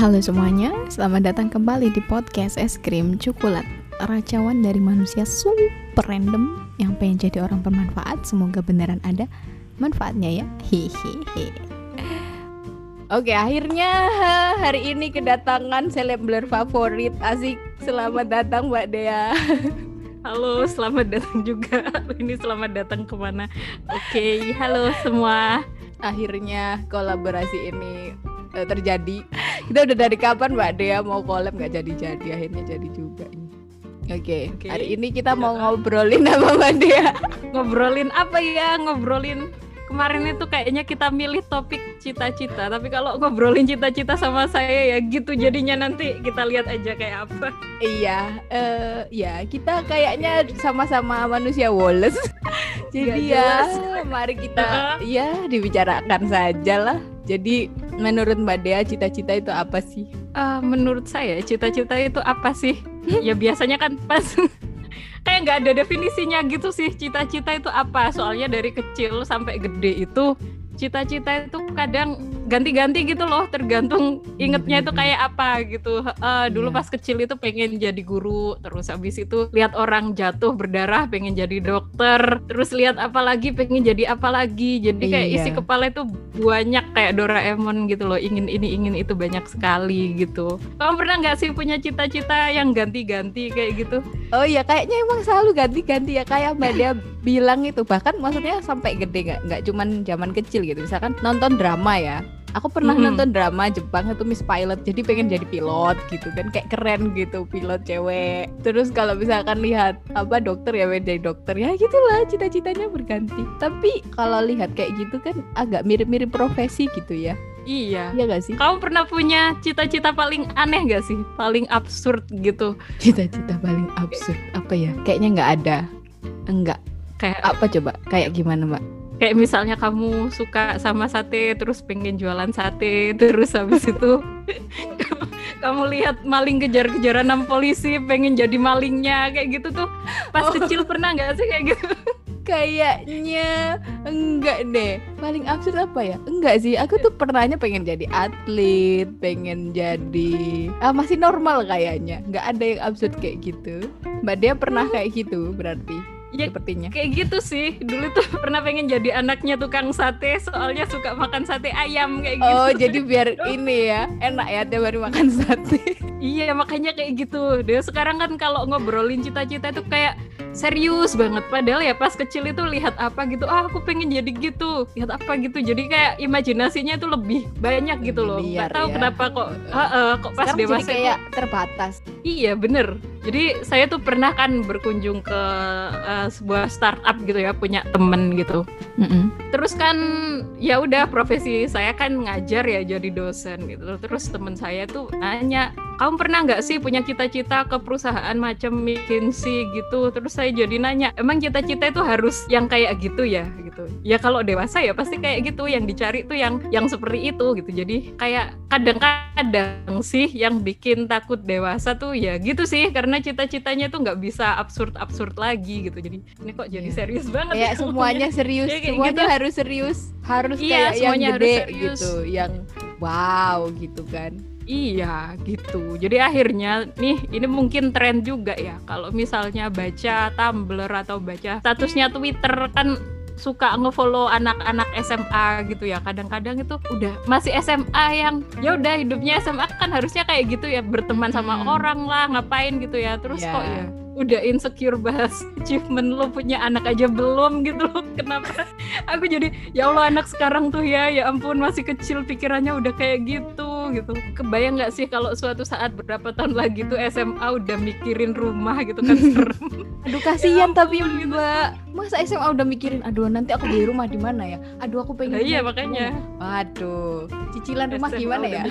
Halo semuanya, selamat datang kembali di podcast Es Krim Coklat Racawan dari manusia super random yang pengen jadi orang bermanfaat Semoga beneran ada manfaatnya ya Hehehe Oke, akhirnya hari ini kedatangan selebler favorit Asik, selamat datang Mbak Dea Halo, selamat datang juga. Ini selamat datang ke mana? Oke, halo semua. Akhirnya kolaborasi ini uh, terjadi. Kita udah dari kapan Mbak Dea mau collab nggak jadi-jadi, akhirnya jadi juga. Oke, okay. okay. hari ini kita mau ngobrolin apa Mbak Dea? ngobrolin apa ya? Ngobrolin kemarin itu kayaknya kita milih topik cita-cita tapi kalau ngobrolin cita-cita sama saya ya gitu jadinya nanti kita lihat aja kayak apa iya uh, ya kita kayaknya sama-sama manusia Wallace jadi ya mari kita uh ya dibicarakan saja lah jadi menurut Mbak Dea cita-cita itu apa sih? Uh, menurut saya cita-cita itu apa sih? Ya biasanya kan pas kayak nggak ada definisinya gitu sih. Cita-cita itu apa? Soalnya dari kecil sampai gede itu cita-cita itu kadang ganti-ganti gitu loh tergantung ingetnya itu kayak apa gitu. Uh, dulu yeah. pas kecil itu pengen jadi guru terus habis itu lihat orang jatuh berdarah pengen jadi dokter terus lihat apa lagi pengen jadi apa lagi. Jadi kayak yeah. isi kepala itu banyak kayak Doraemon gitu loh ingin ini ingin itu banyak sekali gitu. Kamu pernah nggak sih punya cita-cita yang ganti-ganti kayak gitu? Oh iya kayaknya emang selalu ganti-ganti ya kayak mbak dia bilang itu. Bahkan maksudnya sampai gede nggak nggak cuman zaman kecil gitu. Misalkan nonton drama ya Aku pernah mm -hmm. nonton drama Jepang itu Miss Pilot, jadi pengen jadi pilot gitu kan, kayak keren gitu pilot cewek. Terus kalau misalkan lihat apa dokter ya jadi dokter ya gitulah cita-citanya berganti. Tapi kalau lihat kayak gitu kan agak mirip-mirip profesi gitu ya. Iya. Iya gak sih? Kamu pernah punya cita-cita paling aneh gak sih? Paling absurd gitu? Cita-cita paling absurd apa ya? Kayaknya nggak ada. Enggak Kayak apa coba? Kayak gimana, Mbak? Kayak misalnya kamu suka sama sate terus pengen jualan sate terus habis itu kamu lihat maling kejar-kejaran sama polisi pengen jadi malingnya kayak gitu tuh pas oh. kecil pernah nggak sih kayak gitu? Kayaknya enggak deh. Paling absurd apa ya? Enggak sih. Aku tuh pernahnya pengen jadi atlet, pengen jadi ah, masih normal kayaknya. Enggak ada yang absurd kayak gitu. Mbak dia pernah kayak gitu berarti ya, sepertinya. kayak gitu sih. Dulu tuh pernah pengen jadi anaknya tukang sate soalnya suka makan sate ayam kayak gitu. Oh jadi biar ini ya enak ya tiap hari makan sate. Iya makanya kayak gitu. Deh sekarang kan kalau ngobrolin cita-cita itu kayak serius banget. Padahal ya pas kecil itu lihat apa gitu ah aku pengen jadi gitu. Lihat apa gitu. Jadi kayak imajinasinya itu lebih banyak gitu loh. Nggak tahu ya. kenapa kok uh, uh, kok pas Sekarang dewasa jadi kayak itu, terbatas. Iya bener. Jadi saya tuh pernah kan berkunjung ke uh, sebuah startup gitu ya punya temen gitu mm -hmm. terus kan ya udah profesi saya kan ngajar ya jadi dosen gitu terus temen saya tuh nanya kamu pernah nggak sih punya cita-cita ke perusahaan macam McKinsey gitu? Terus saya jadi nanya emang cita-cita itu harus yang kayak gitu ya? Gitu. Ya kalau dewasa ya pasti kayak gitu yang dicari tuh yang yang seperti itu gitu. Jadi kayak kadang-kadang sih yang bikin takut dewasa tuh ya gitu sih karena cita-citanya tuh nggak bisa absurd-absurd lagi gitu. Jadi ini kok jadi yeah. serius banget ya, ya? semuanya serius ya, semuanya gitu. harus serius harus iya, kayak yang gede gitu yang wow gitu kan Iya gitu. Jadi akhirnya nih ini mungkin tren juga ya. Kalau misalnya baca Tumblr atau baca statusnya Twitter kan suka ngefollow anak-anak SMA gitu ya. Kadang-kadang itu udah masih SMA yang ya udah hidupnya SMA kan harusnya kayak gitu ya berteman sama hmm. orang lah, ngapain gitu ya. Terus yeah. kok ya udah insecure bahas achievement lo punya anak aja belum gitu loh. Kenapa? Aku jadi ya Allah anak sekarang tuh ya ya ampun masih kecil pikirannya udah kayak gitu gitu. Kebayang nggak sih kalau suatu saat berapa tahun lagi tuh SMA udah mikirin rumah gitu kan serem. Aduh kasihan ya tapi gitu. mbak. Masa SMA udah mikirin aduh nanti aku beli rumah di mana ya? Aduh aku pengen nah, iya makanya. aduh cicilan rumah SMA gimana ya?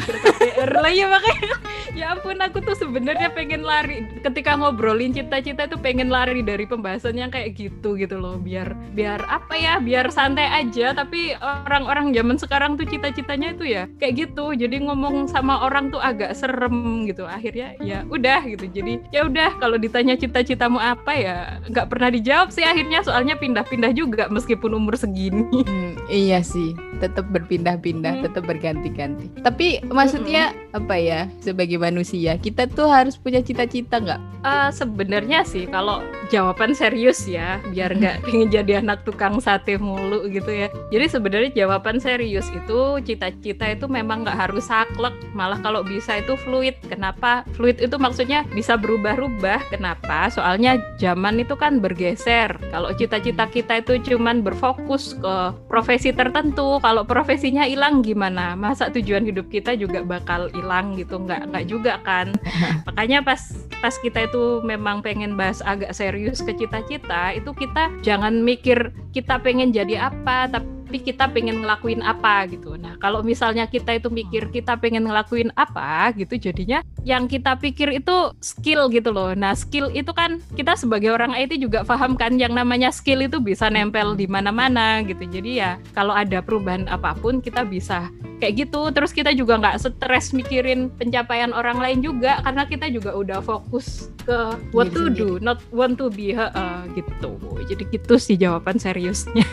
lah iya makanya. Ya ampun aku tuh sebenarnya pengen lari. Ketika ngobrolin cita-cita tuh pengen lari dari pembahasan yang kayak gitu gitu loh. Biar biar apa ya biar santai aja. Tapi orang-orang zaman sekarang tuh cita-citanya itu ya kayak gitu. Jadi ngomong sama orang tuh agak serem gitu. Akhirnya ya udah gitu. Jadi ya udah kalau ditanya cita-citamu apa ya nggak pernah dijawab sih akhirnya. Soalnya pindah-pindah juga meskipun umur segini. Hmm, iya sih. Tetap berpindah-pindah hmm. tetap berganti-ganti. Tapi maksudnya hmm. apa ya? Sebagai manusia kita tuh harus punya cita-cita nggak? Uh, sebenarnya sih kalau jawaban serius ya biar nggak pengen jadi anak tukang sate mulu gitu ya. Jadi sebenarnya jawaban serius itu cita-cita itu memang nggak harus saklek malah kalau bisa itu fluid. Kenapa? Fluid itu maksudnya bisa berubah-ubah. Kenapa? Soalnya zaman itu kan bergeser. Kalau cita-cita kita itu cuman berfokus ke profesi tertentu kalau profesinya hilang gimana? Masa tujuan hidup kita juga bakal hilang gitu? Nggak nggak juga kan. Makanya pas pas kita itu memang pengen bahas agak serius ke cita-cita itu kita jangan mikir kita pengen jadi apa tapi tapi kita pengen ngelakuin apa gitu. Nah, kalau misalnya kita itu mikir kita pengen ngelakuin apa gitu, jadinya yang kita pikir itu skill gitu loh. Nah, skill itu kan kita sebagai orang IT juga paham kan yang namanya skill itu bisa nempel di mana-mana gitu. Jadi ya kalau ada perubahan apa pun kita bisa kayak gitu. Terus kita juga nggak stres mikirin pencapaian orang lain juga karena kita juga udah fokus ke what to do, not want to be, uh, gitu. Jadi gitu sih jawaban seriusnya.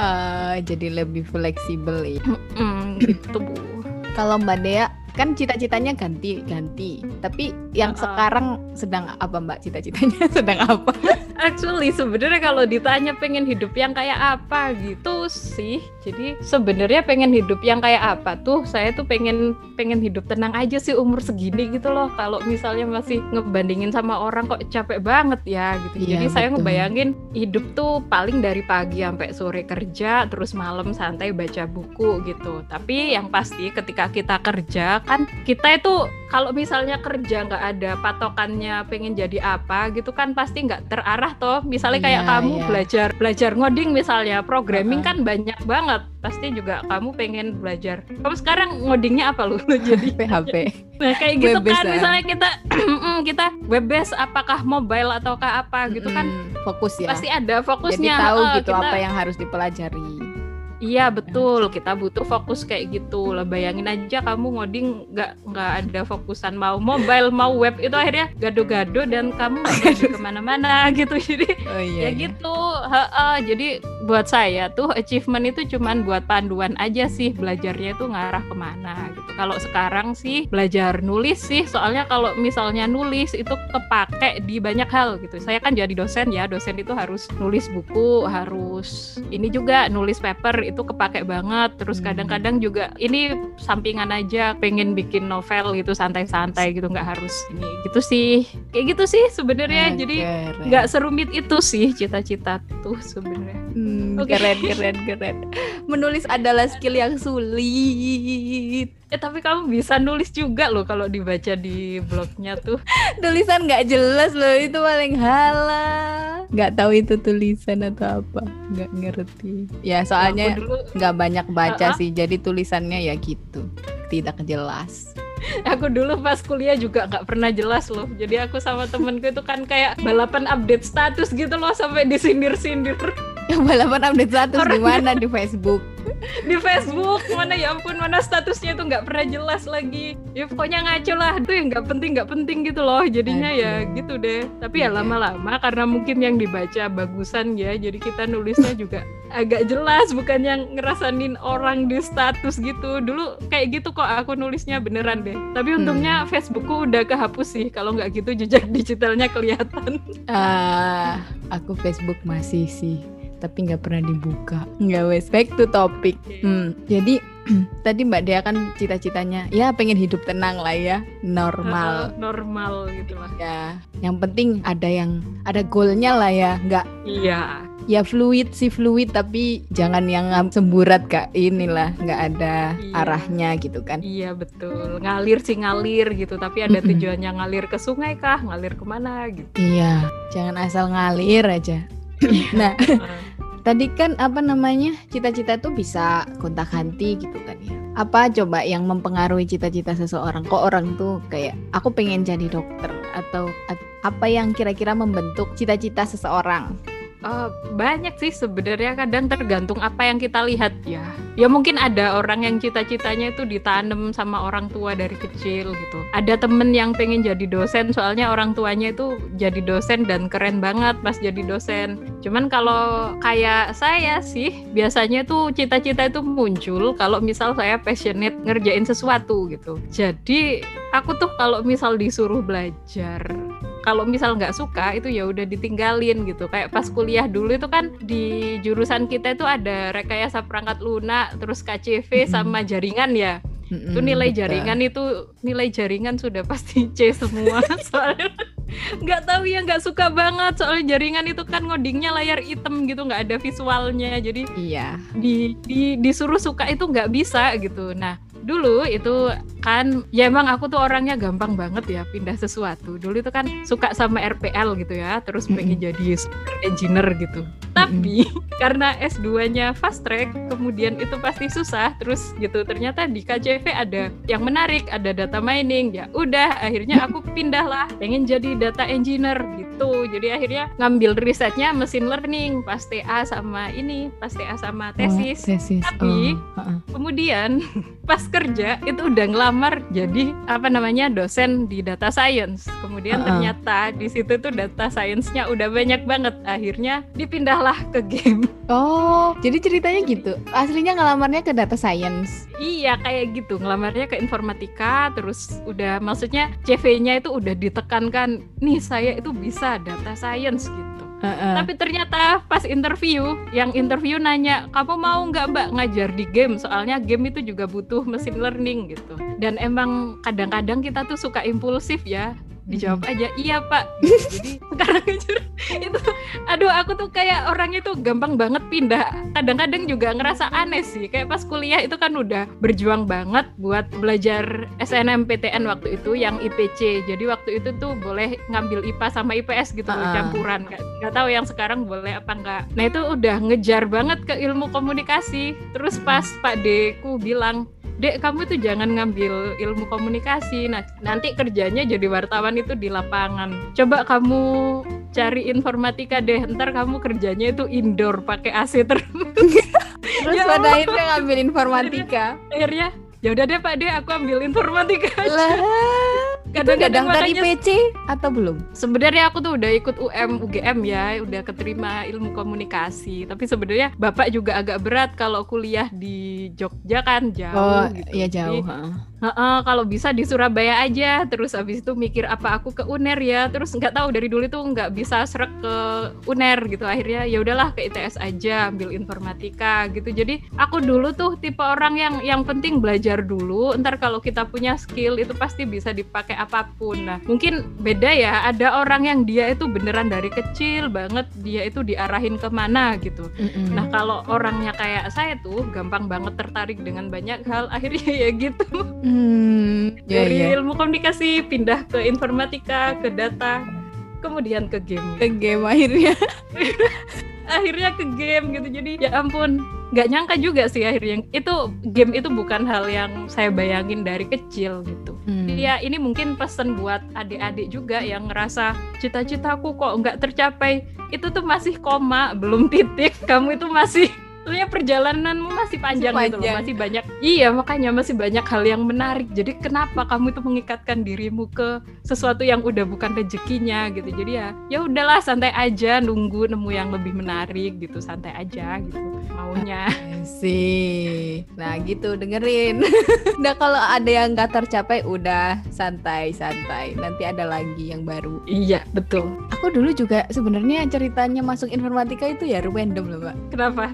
uh, jadi lebih fleksibel ya. Gitu bu. Kalau Mbak Dea kan cita-citanya ganti-ganti, tapi yang uh -uh. sekarang sedang apa Mbak cita-citanya sedang apa? Actually sebenarnya kalau ditanya pengen hidup yang kayak apa gitu sih. Jadi sebenarnya pengen hidup yang kayak apa tuh saya tuh pengen pengen hidup tenang aja sih umur segini gitu loh. Kalau misalnya masih ngebandingin sama orang kok capek banget ya gitu. Iya, Jadi betul. saya ngebayangin hidup tuh paling dari pagi sampai sore kerja terus malam santai baca buku gitu. Tapi yang pasti ketika kita kerja kan kita itu kalau misalnya kerja nggak ada patokannya pengen jadi apa gitu kan pasti nggak terarah arah toh. Misalnya kayak yeah, kamu yeah. belajar belajar ngoding misalnya programming uh -huh. kan banyak banget. Pasti juga kamu pengen belajar. Kamu sekarang ngodingnya apa lu? Jadi PHP nah kayak gitu web kan. misalnya kita kita web based apakah mobile ataukah apa gitu kan? Fokus ya. Pasti ada fokusnya. Jadi tahu uh, gitu kita... apa yang harus dipelajari Iya betul, kita butuh fokus kayak gitu lah. Bayangin aja kamu ngoding nggak nggak ada fokusan mau mobile mau web itu akhirnya gado-gado dan kamu nggak ke mana-mana gitu. Jadi oh, iya, ya iya. gitu. Ha -ha. Jadi buat saya tuh achievement itu cuman buat panduan aja sih belajarnya itu ngarah ke mana gitu. Kalau sekarang sih belajar nulis sih, soalnya kalau misalnya nulis itu kepake di banyak hal gitu. Saya kan jadi dosen ya, dosen itu harus nulis buku, harus ini juga nulis paper itu kepake banget. Terus hmm. kadang-kadang juga ini sampingan aja pengen bikin novel gitu santai-santai gitu nggak harus ini gitu sih. Kayak gitu sih sebenarnya. Jadi nggak serumit itu sih cita-cita tuh sebenarnya. Hmm, okay. keren keren keren. Menulis adalah skill yang sulit Eh tapi kamu bisa nulis juga loh kalau dibaca di blognya tuh. tulisan nggak jelas loh itu paling halah. Nggak tahu itu tulisan atau apa. Nggak ngerti. Ya soalnya nggak banyak baca uh -uh. sih. Jadi tulisannya ya gitu. Tidak jelas aku dulu pas kuliah juga nggak pernah jelas loh jadi aku sama temenku itu kan kayak balapan update status gitu loh sampai disindir-sindir balapan update status di mana? Di Facebook. Di Facebook. Mana ya ampun mana statusnya tuh nggak pernah jelas lagi. Ya pokoknya ngaco lah. Itu yang nggak penting nggak penting gitu loh jadinya ya Aduh. ya gitu deh. Tapi ya iya. lama-lama karena mungkin yang dibaca bagusan ya jadi kita nulisnya juga agak jelas bukan yang ngerasain orang di status gitu. Dulu kayak gitu kok aku nulisnya beneran deh. Tapi untungnya hmm. Facebookku udah kehapus sih. Kalau nggak gitu jejak digitalnya kelihatan. Ah uh, aku Facebook masih sih tapi nggak pernah dibuka. Nggak wes. Back to topic. Hmm, jadi tadi Mbak Dea kan cita-citanya ya pengen hidup tenang lah ya normal. Uh, normal gitu lah. Ya yang penting ada yang ada goalnya lah ya nggak iya. Ya fluid sih fluid tapi jangan yang semburat kak. Inilah nggak ada iya. arahnya gitu kan. Iya betul. Ngalir sih ngalir gitu tapi ada tujuannya ngalir ke sungai kah ngalir ke mana gitu. Iya jangan asal ngalir aja nah tadi kan apa namanya cita-cita tuh bisa kontak ganti gitu kan ya. Apa coba yang mempengaruhi cita-cita seseorang? Kok orang tuh kayak aku pengen jadi dokter atau apa yang kira-kira membentuk cita-cita seseorang Uh, banyak sih sebenarnya kadang tergantung apa yang kita lihat ya. Ya mungkin ada orang yang cita-citanya itu ditanam sama orang tua dari kecil gitu. Ada temen yang pengen jadi dosen soalnya orang tuanya itu jadi dosen dan keren banget pas jadi dosen. Cuman kalau kayak saya sih biasanya tuh cita-cita itu muncul kalau misal saya passionate ngerjain sesuatu gitu. Jadi aku tuh kalau misal disuruh belajar kalau misal nggak suka itu ya udah ditinggalin gitu. Kayak pas kuliah dulu itu kan di jurusan kita itu ada rekayasa perangkat lunak terus KCV sama jaringan ya. Mm-hmm, itu nilai jaringan itu nilai jaringan sudah pasti C semua. Soalnya nggak tahu ya nggak suka banget. Soalnya jaringan itu kan ngodingnya layar hitam gitu nggak ada visualnya. Jadi iya. di, di disuruh suka itu nggak bisa gitu. Nah dulu itu kan ya emang aku tuh orangnya gampang banget ya pindah sesuatu. Dulu itu kan suka sama RPL gitu ya terus pengen mm -hmm. jadi engineer gitu. Tapi karena S2-nya fast track kemudian itu pasti susah terus gitu. Ternyata di KCV ada yang menarik ada data mining. Ya udah akhirnya aku pindah lah pengen jadi data engineer gitu. Jadi akhirnya ngambil risetnya mesin learning pas TA sama ini pas TA sama tesis, oh, tesis. tapi oh, uh -uh. kemudian pas kerja itu udah ngelamar jadi apa namanya dosen di data science. Kemudian uh -uh. ternyata di situ tuh data science-nya udah banyak banget. Akhirnya dipindahlah ke game. Oh, jadi ceritanya gitu. Aslinya ngelamarnya ke data science. Iya, kayak gitu. Ngelamarnya ke informatika terus udah maksudnya CV-nya itu udah ditekankan, nih saya itu bisa data science gitu. Uh-uh. Tapi ternyata pas interview, yang interview nanya, kamu mau nggak mbak ngajar di game? Soalnya game itu juga butuh mesin learning gitu. Dan emang kadang-kadang kita tuh suka impulsif ya dijawab aja iya pak. Jadi sekarang jujur itu aduh aku tuh kayak orang itu gampang banget pindah. Kadang-kadang juga ngerasa aneh sih kayak pas kuliah itu kan udah berjuang banget buat belajar SNMPTN waktu itu yang IPC jadi waktu itu tuh boleh ngambil IPA sama IPS gitu uh. campuran. Nggak tahu yang sekarang boleh apa enggak nah itu udah ngejar banget ke ilmu komunikasi. Terus pas Pak Deku bilang dek kamu tuh jangan ngambil ilmu komunikasi. Nah nanti kerjanya jadi wartawan itu di lapangan. Coba kamu cari informatika deh. Ntar kamu kerjanya itu indoor pakai AC terus. Terus ya pada akhirnya ngambil informatika. akhirnya ya udah deh pak deh aku ambil informatika lah kadang-kadang dari PC atau belum? Sebenarnya aku tuh udah ikut UM UGM ya, udah keterima ilmu komunikasi. Tapi sebenarnya bapak juga agak berat kalau kuliah di Jogja kan jauh. Oh gitu. iya jauh. Jadi, Uh, kalau bisa di Surabaya aja, terus habis itu mikir apa aku ke UNER ya, terus nggak tahu dari dulu tuh nggak bisa serak ke UNER gitu. Akhirnya ya udahlah ke ITS aja, ambil informatika gitu. Jadi aku dulu tuh tipe orang yang yang penting belajar dulu. Ntar kalau kita punya skill itu pasti bisa dipakai apa pun. Nah mungkin beda ya. Ada orang yang dia itu beneran dari kecil banget dia itu diarahin ke mana gitu. Mm -hmm. Nah kalau orangnya kayak saya tuh gampang banget tertarik dengan banyak hal. Akhirnya ya gitu. Hmm, dari ya. ilmu komunikasi pindah ke informatika, ke data, kemudian ke game. Ke game akhirnya. akhirnya ke game gitu. Jadi ya ampun, nggak nyangka juga sih akhirnya itu game itu bukan hal yang saya bayangin dari kecil gitu. Hmm. Ya ini mungkin pesan buat adik-adik juga yang ngerasa cita-citaku kok nggak tercapai. Itu tuh masih koma, belum titik. Kamu itu masih Soalnya perjalananmu masih panjang, masih gitu loh, masih banyak. Iya, makanya masih banyak hal yang menarik. Jadi kenapa kamu itu mengikatkan dirimu ke sesuatu yang udah bukan rezekinya gitu. Jadi ya ya udahlah santai aja nunggu nemu yang lebih menarik gitu, santai aja gitu maunya. sih. Nah, gitu dengerin. nah, kalau ada yang nggak tercapai udah santai-santai. Nanti ada lagi yang baru. Iya, betul. Aku dulu juga sebenarnya ceritanya masuk informatika itu ya random loh, Mbak. Kenapa?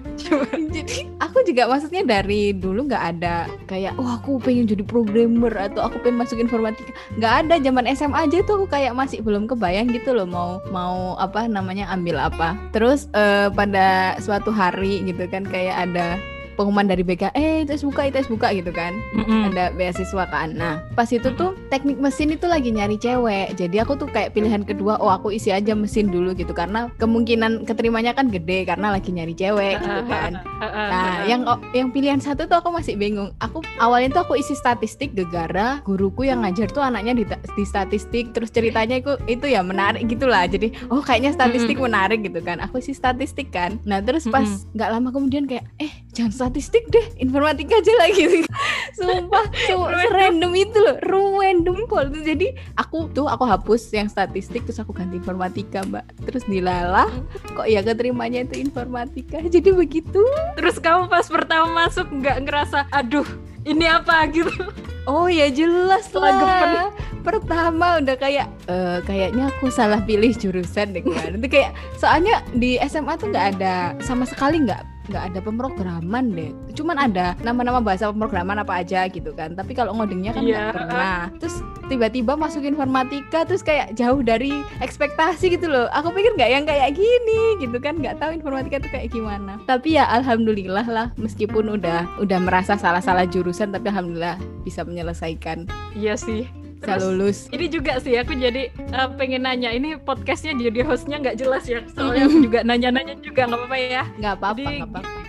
jadi aku juga maksudnya dari dulu nggak ada kayak oh, aku pengen jadi programmer atau aku pengen masuk informatika. Nggak ada zaman SMA aja tuh aku kayak masih belum kebayang gitu loh mau mau apa namanya ambil apa. Terus uh, pada suatu hari gitu kan kayak ada pengumuman dari BK eh itu buka itu buka gitu kan. Mm-hmm. ada beasiswa kan. Nah pas itu tuh teknik mesin itu lagi nyari cewek. Jadi aku tuh kayak pilihan kedua oh aku isi aja mesin dulu gitu. Karena kemungkinan keterimanya kan gede karena lagi nyari cewek gitu kan. nah yang yang pilihan satu tuh aku masih bingung. Aku awalnya tuh aku isi statistik gegara guruku yang ngajar tuh anaknya di, di statistik. Terus ceritanya itu itu ya menarik gitulah. Jadi oh kayaknya statistik menarik gitu kan. Aku isi statistik kan. Nah terus pas nggak lama kemudian kayak eh jangan statistik deh informatika aja lagi. Sumpah so, random. itu loh random pol jadi aku tuh aku hapus yang statistik terus aku ganti informatika mbak. Terus dilalah kok ya keterimanya itu informatika? Jadi begitu. Terus kamu pas pertama masuk nggak ngerasa aduh ini apa? gitu. Oh ya jelas lah. Pertama udah kayak uh, kayaknya aku salah pilih jurusan deh kan. Itu kayak soalnya di SMA tuh nggak ada sama sekali nggak nggak ada pemrograman deh. Cuman ada nama-nama bahasa pemrograman apa aja gitu kan. Tapi kalau ngodingnya kan nggak yeah. pernah. Terus tiba-tiba masuk informatika terus kayak jauh dari ekspektasi gitu loh. Aku pikir nggak yang kayak gini gitu kan. Nggak tahu informatika itu kayak gimana. Tapi ya alhamdulillah lah. Meskipun udah udah merasa salah-salah jurusan tapi alhamdulillah bisa menyelesaikan. Iya sih bisa lulus. Ini juga sih aku jadi uh, pengen nanya. Ini podcastnya jadi hostnya nggak jelas ya. Soalnya aku juga nanya-nanya juga nggak apa-apa ya. Nggak apa-apa. Nggak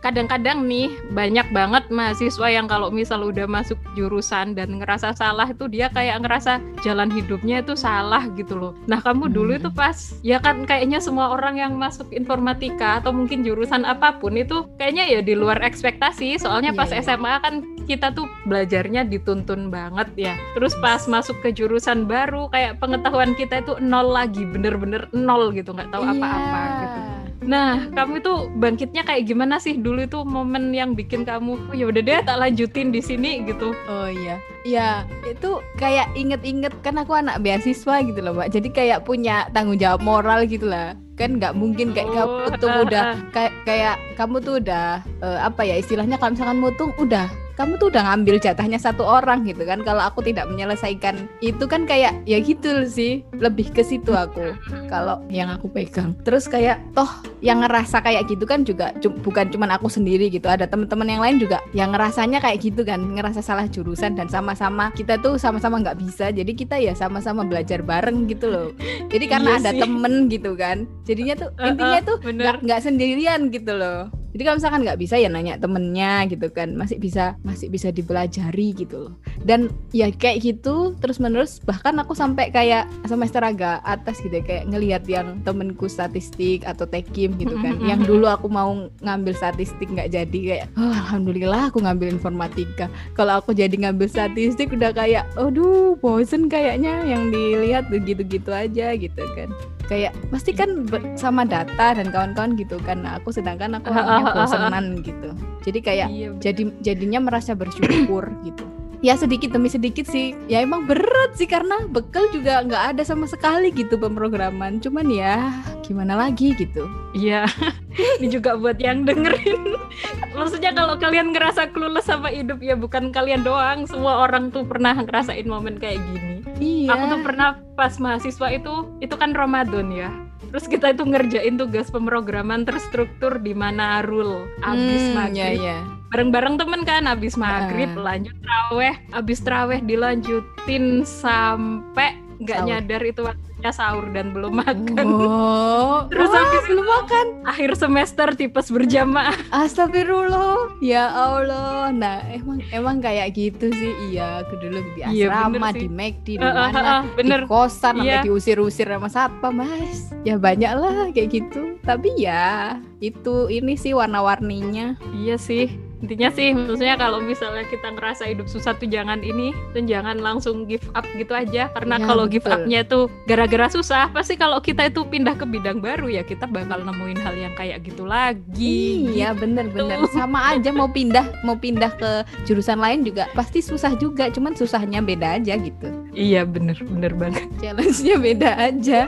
kadang-kadang nih banyak banget mahasiswa yang kalau misal udah masuk jurusan dan ngerasa salah itu dia kayak ngerasa jalan hidupnya itu salah gitu loh. Nah kamu hmm. dulu itu pas ya kan kayaknya semua orang yang masuk informatika atau mungkin jurusan apa pun itu kayaknya ya di luar ekspektasi. Soalnya pas yeah, iya. SMA kan kita tuh belajarnya dituntun banget ya. Terus pas masuk ke jurusan baru kayak pengetahuan kita itu nol lagi, bener-bener nol gitu nggak tahu iya. apa-apa yeah. gitu. Nah, kamu itu bangkitnya kayak gimana sih dulu itu momen yang bikin kamu oh, ya udah deh tak lanjutin di sini gitu. Oh iya. Ya, itu kayak inget-inget kan aku anak beasiswa gitu loh, Mbak. Jadi kayak punya tanggung jawab moral gitu lah. Kan nggak mungkin kayak oh, kamu tuh udah kayak kayak kamu tuh udah uh, apa ya istilahnya kalau misalkan mutung udah. Kamu tuh udah ngambil jatahnya satu orang gitu kan. Kalau aku tidak menyelesaikan itu kan kayak ya gitu sih. Lebih ke situ aku kalau yang aku pegang. Terus kayak toh yang ngerasa kayak gitu kan juga bukan cuma aku sendiri gitu. Ada teman-teman yang lain juga yang ngerasanya kayak gitu kan. Ngerasa salah jurusan dan sama-sama kita tuh sama-sama nggak bisa jadi kita ya sama-sama belajar bareng gitu loh. Jadi karena iya ada temen gitu kan jadinya tuh intinya tuh nggak sendirian gitu loh. Jadi kalau misalkan nggak bisa ya nanya temennya gitu kan masih bisa masih bisa dipelajari gitu loh. Dan ya kayak gitu terus menerus bahkan aku sampai kayak semester agak atas gitu ya kayak ngelihat yang temenku statistik atau tekim gitu kan. yang dulu aku mau ngambil statistik nggak jadi kayak oh, alhamdulillah aku ngambil informatika. Kalau aku jadi ngambil statistik udah kayak aduh bosen kayaknya yang dilihat gitu-gitu aja gitu kan. Kayak pasti kan sama data dan kawan-kawan gitu kan. Nah, aku sedangkan aku hanya bosenan gitu. Jadi kayak iya, jadi jadinya merasa bersyukur gitu. Ya sedikit demi sedikit sih. Ya emang berat sih karena bekal juga nggak ada sama sekali gitu pemrograman. Cuman ya gimana lagi gitu. Iya. Ini juga buat yang dengerin. Maksudnya kalau kalian ngerasa clueless sama hidup ya bukan kalian doang. Semua orang tuh pernah ngerasain momen kayak gini. Iya. Aku tuh pernah pas mahasiswa itu itu kan Ramadan ya. Terus kita itu ngerjain tugas pemrograman terstruktur di mana rule abis hmm, maghrib. iya, iya. Bareng-bareng temen kan abis maghrib uh. lanjut traweh abis traweh dilanjutin sampai nggak nyadar itu waktunya sahur dan belum makan. Oh, terus oh, habis belum makan. Akhir semester tipes berjamaah. Astagfirullah. Ya Allah. Nah, emang emang kayak gitu sih. Iya, aku dulu di iya, asrama, iya, di McD, di uh, mana, uh, uh, bener. di kosan, iya. sampai diusir-usir sama satpam, Mas. Ya banyak lah kayak gitu. Tapi ya itu ini sih warna-warninya. Iya sih intinya sih maksudnya kalau misalnya kita ngerasa hidup susah tuh jangan ini dan jangan langsung give up gitu aja. Karena ya, kalau give upnya tuh gara-gara susah pasti kalau kita itu pindah ke bidang baru ya kita bakal nemuin hal yang kayak gitu lagi iya gitu. bener-bener sama aja mau pindah mau pindah ke jurusan lain juga pasti susah juga cuman susahnya beda aja gitu. Iya bener bener banget. Challenge-nya beda aja.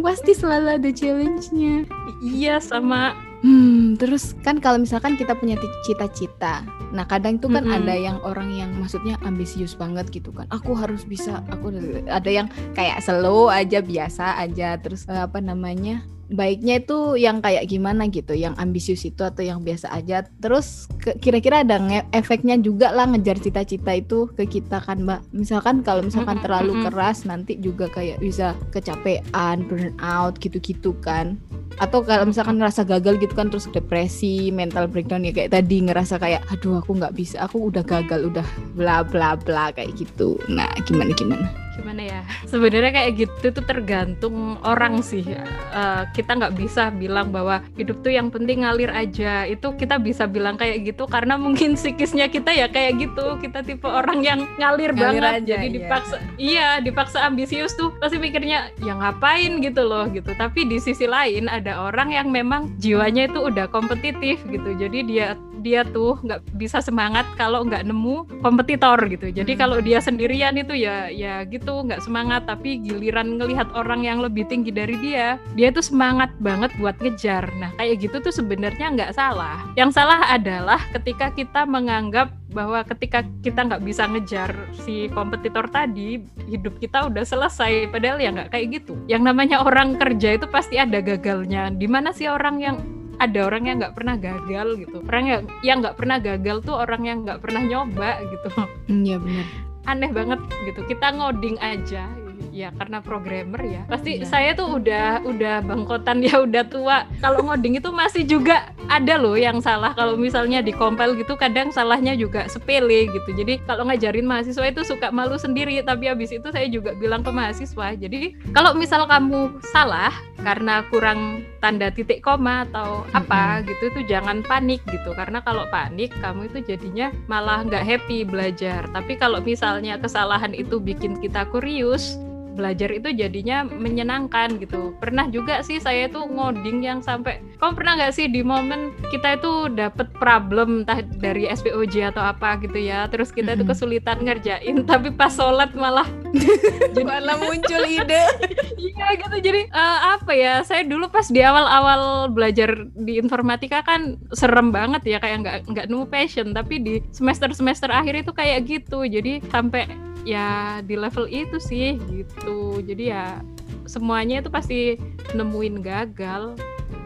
Pasti selalu ada challenge-nya. Iya sama Hmm, terus kan kalau misalkan kita punya cita-cita, nah kadang itu kan mm -hmm. ada yang orang yang maksudnya ambisius banget gitu kan. Aku harus bisa, aku ada yang kayak slow aja biasa aja, terus uh, apa namanya baiknya itu yang kayak gimana gitu yang ambisius itu atau yang biasa aja. Terus kira-kira ada efeknya juga lah ngejar cita-cita itu ke kita kan mbak. Misalkan kalau misalkan terlalu keras nanti juga kayak bisa kecapean burn out gitu-gitu kan. Atau kalau misalkan ngerasa gagal gitu kan terus depresi mental breakdown ya kayak tadi ngerasa kayak aduh aku nggak bisa aku udah gagal udah bla bla bla kayak gitu. Nah gimana gimana gimana ya? Sebenarnya kayak gitu tuh tergantung orang sih. Uh, kita nggak bisa bilang bahwa hidup tuh yang penting ngalir aja. Itu kita bisa bilang kayak gitu karena mungkin psikisnya kita ya kayak gitu. Kita tipe orang yang ngalir, ngalir banget. aja, jadi iya. dipaksa iya dipaksa ambisius tuh. Pasti mikirnya ya ngapain? gitu loh gitu. Tapi di sisi lain ada orang yang memang jiwanya itu udah kompetitif gitu. Jadi dia dia tuh nggak bisa semangat kalau nggak nemu kompetitor gitu. Jadi hmm. kalau dia sendirian itu ya ya gitu nggak semangat tapi giliran ngelihat orang yang lebih tinggi dari dia dia tuh semangat banget buat ngejar. Nah kayak gitu tuh sebenarnya nggak salah. Yang salah adalah ketika kita menganggap bahwa ketika kita nggak bisa ngejar si kompetitor tadi hidup kita udah selesai padahal ya nggak kayak gitu. Yang namanya orang kerja itu pasti ada gagalnya. Di mana sih orang yang ada orang yang nggak pernah gagal gitu. Orang yang yang nggak pernah gagal tuh orang yang nggak pernah nyoba gitu. Iya benar. Aneh banget gitu. Kita ngoding aja ya karena programmer ya. Pasti ya. saya tuh udah udah bangkotan ya udah tua. Kalau ngoding itu masih juga ada loh yang salah. Kalau misalnya di compile gitu kadang salahnya juga sepele gitu. Jadi kalau ngajarin mahasiswa itu suka malu sendiri. Tapi habis itu saya juga bilang ke mahasiswa jadi kalau misal kamu salah karena kurang tanda titik koma atau apa mm -hmm. gitu itu jangan panik gitu. Karena kalau panik kamu itu jadinya malah nggak happy belajar. Tapi kalau misalnya kesalahan itu bikin kita kurius belajar itu jadinya menyenangkan gitu. Pernah juga sih saya tuh ngoding yang sampai kamu pernah nggak sih di momen kita itu dapat problem entah dari SPOJ atau apa gitu ya. Terus kita mm -hmm. tuh kesulitan ngerjain tapi pas sholat malah malah muncul ide. Iya gitu. Jadi uh, apa ya? Saya dulu pas di awal-awal belajar di informatika kan serem banget ya kayak nggak nggak nemu passion tapi di semester-semester akhir itu kayak gitu. Jadi sampai ya di level itu sih gitu jadi ya semuanya itu pasti nemuin gagal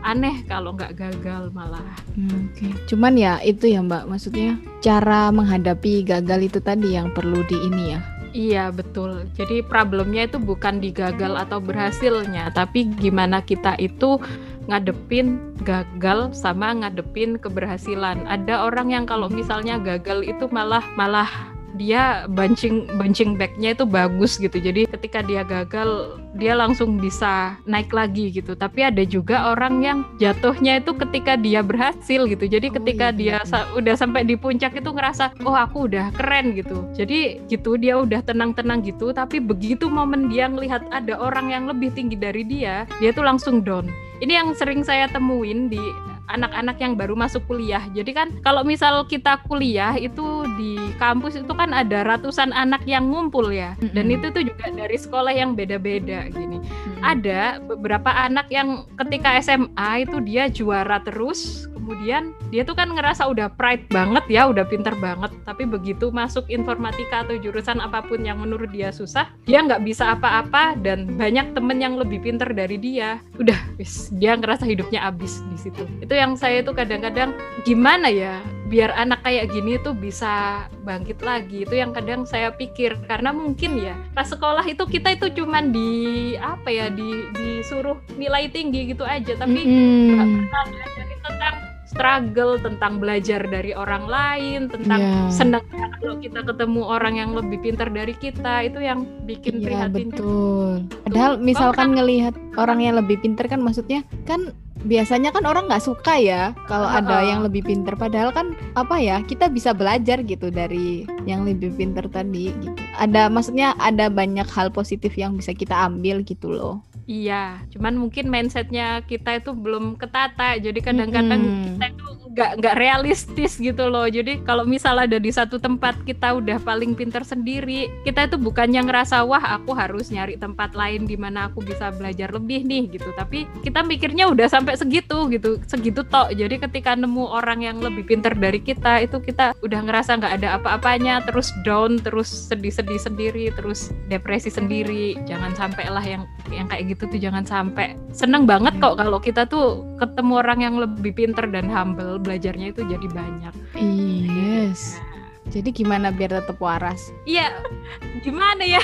aneh kalau nggak gagal malah. Hmm, Oke, okay. cuman ya itu ya Mbak, maksudnya cara menghadapi gagal itu tadi yang perlu di ini ya. Iya betul. Jadi problemnya itu bukan di gagal atau berhasilnya, tapi gimana kita itu ngadepin gagal sama ngadepin keberhasilan. Ada orang yang kalau misalnya gagal itu malah malah dia bunching bunching backnya itu bagus gitu. Jadi ketika dia gagal dia langsung bisa naik lagi gitu. Tapi ada juga orang yang jatuhnya itu ketika dia berhasil gitu. Jadi oh, ketika iya, dia sa udah sampai di puncak itu ngerasa oh aku udah keren gitu. Jadi gitu dia udah tenang-tenang gitu. Tapi begitu momen dia ngelihat ada orang yang lebih tinggi dari dia dia tuh langsung down. Ini yang sering saya temuin di anak-anak yang baru masuk kuliah. Jadi kan kalau misal kita kuliah itu di kampus itu kan ada ratusan anak yang ngumpul ya. Dan itu tuh juga dari sekolah yang beda-beda gini. Ada beberapa anak yang ketika SMA itu dia juara terus kemudian dia tuh kan ngerasa udah pride banget ya udah pinter banget tapi begitu masuk informatika atau jurusan apa pun yang menurut dia susah dia nggak bisa apa-apa dan banyak temen yang lebih pinter dari dia udah wis dia ngerasa hidupnya abis di situ itu yang saya tuh kadang-kadang gimana ya biar anak kayak gini tuh bisa bangkit lagi itu yang kadang saya pikir karena mungkin ya pas sekolah itu kita itu cuman di apa ya di disuruh nilai tinggi gitu aja tapi mm -hmm. pernah tentang struggle, tentang belajar dari orang lain, tentang yeah. senang kalau kita ketemu orang yang lebih pintar dari kita, itu yang bikin yeah, prihatin. Betul. Padahal misalkan ngelihat orang yang lebih pintar kan maksudnya kan biasanya kan orang nggak suka ya kalau uh, ada yang lebih pinter. Padahal kan apa ya kita bisa belajar gitu dari yang lebih pinter tadi gitu. Ada maksudnya ada banyak hal positif yang bisa kita ambil gitu loh Iya, cuman mungkin mindsetnya kita itu belum ketata. Jadi kadang-kadang hmm. kita itu nggak nggak realistis gitu loh jadi kalau misal ada di satu tempat kita udah paling pinter sendiri kita itu bukannya ngerasa wah aku harus nyari tempat lain di mana aku bisa belajar lebih nih gitu tapi kita mikirnya udah sampai segitu gitu segitu tok jadi ketika nemu orang yang lebih pinter dari kita itu kita udah ngerasa nggak ada apa-apanya terus down terus sedih-sedih sendiri terus depresi sendiri jangan sampai lah yang yang kayak gitu tuh jangan sampai seneng banget kok kalau kita tuh ketemu orang yang lebih pinter dan humble belajarnya itu jadi banyak. Yes. Jadi gimana biar tetap waras? Iya, gimana ya?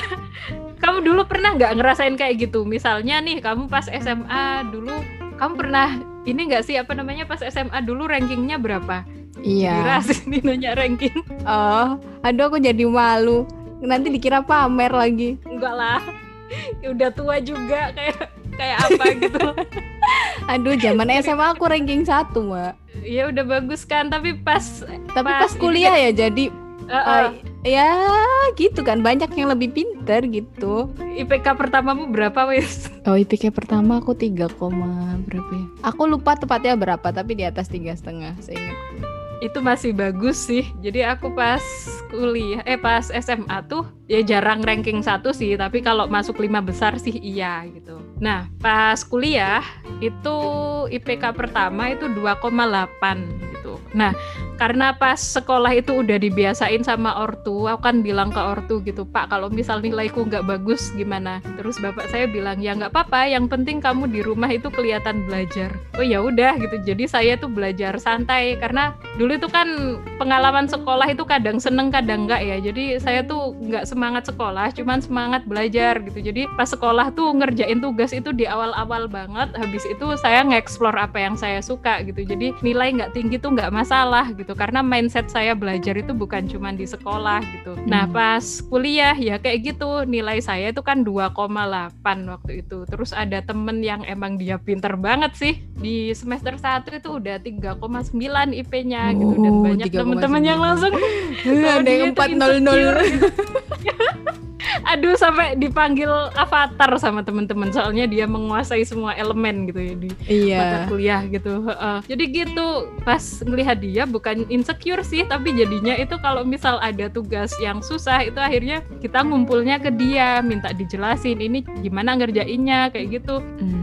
Kamu dulu pernah nggak ngerasain kayak gitu? Misalnya nih, kamu pas SMA dulu, kamu pernah ini nggak sih apa namanya pas SMA dulu rankingnya berapa? Iya. Ini nanya ranking. Oh, aduh aku jadi malu. Nanti dikira pamer lagi. Enggak lah, udah tua juga kayak kayak apa gitu. Aduh, zaman SMA aku ranking satu, Mbak. Ya udah bagus kan, tapi pas tapi pas, pas kuliah ya jadi uh, uh. ya gitu kan banyak yang lebih pinter gitu. IPK pertamamu berapa wis? Oh IPK pertama aku tiga koma berapa ya? Aku lupa tepatnya berapa tapi di atas tiga setengah seingatku itu masih bagus sih. Jadi aku pas kuliah, eh pas SMA tuh ya jarang ranking satu sih, tapi kalau masuk lima besar sih iya gitu. Nah pas kuliah itu IPK pertama itu 2,8 gitu. Nah karena pas sekolah itu udah dibiasain sama ortu aku kan bilang ke ortu gitu pak kalau misal nilaiku nggak bagus gimana terus bapak saya bilang ya nggak apa-apa yang penting kamu di rumah itu kelihatan belajar oh ya udah gitu jadi saya tuh belajar santai karena dulu itu kan pengalaman sekolah itu kadang seneng kadang enggak ya jadi saya tuh nggak semangat sekolah cuman semangat belajar gitu jadi pas sekolah tuh ngerjain tugas itu di awal-awal banget habis itu saya nge-explore apa yang saya suka gitu jadi nilai nggak tinggi tuh nggak masalah gitu karena mindset saya belajar itu bukan cuma di sekolah gitu. Nah, hmm. Pas kuliah ya kayak gitu, nilai saya itu kan 2,8 waktu itu. Terus ada temen yang emang dia pinter banget sih. Di semester 1 itu udah 3,9 IP-nya oh, gitu dan banyak temen-temen yang langsung ada yang 400 gitu. aduh sampai dipanggil avatar sama teman-teman. Soalnya dia menguasai semua elemen gitu ya di iya. mata kuliah gitu. Uh, jadi gitu pas ngelihat dia bukan insecure sih tapi jadinya itu kalau misal ada tugas yang susah itu akhirnya kita ngumpulnya ke dia minta dijelasin ini gimana ngerjainnya? Kayak gitu. Mm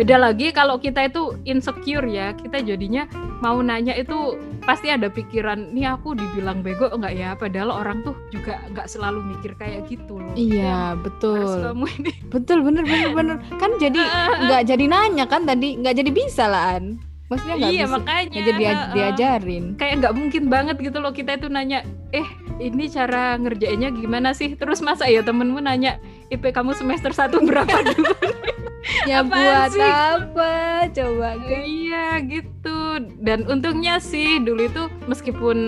beda lagi kalau kita itu insecure ya kita jadinya mau nanya itu pasti ada pikiran nih aku dibilang bego enggak ya? Padahal orang tuh juga nggak selalu mikir kayak gitu loh. Iya ya, betul. ini. Betul bener bener bener. Kan jadi nggak jadi nanya kan tadi nggak jadi bisa lah an. Maksudnya nggak iya, bisa. Makanya. gak jadi uh, diajarin. Kayak nggak mungkin banget gitu loh kita itu nanya eh ini cara ngerjainnya gimana sih? Terus masa ya temenmu nanya IP kamu semester satu berapa dulu ya buat sih? apa? Coba kan iya gitu. Dan untungnya sih dulu itu meskipun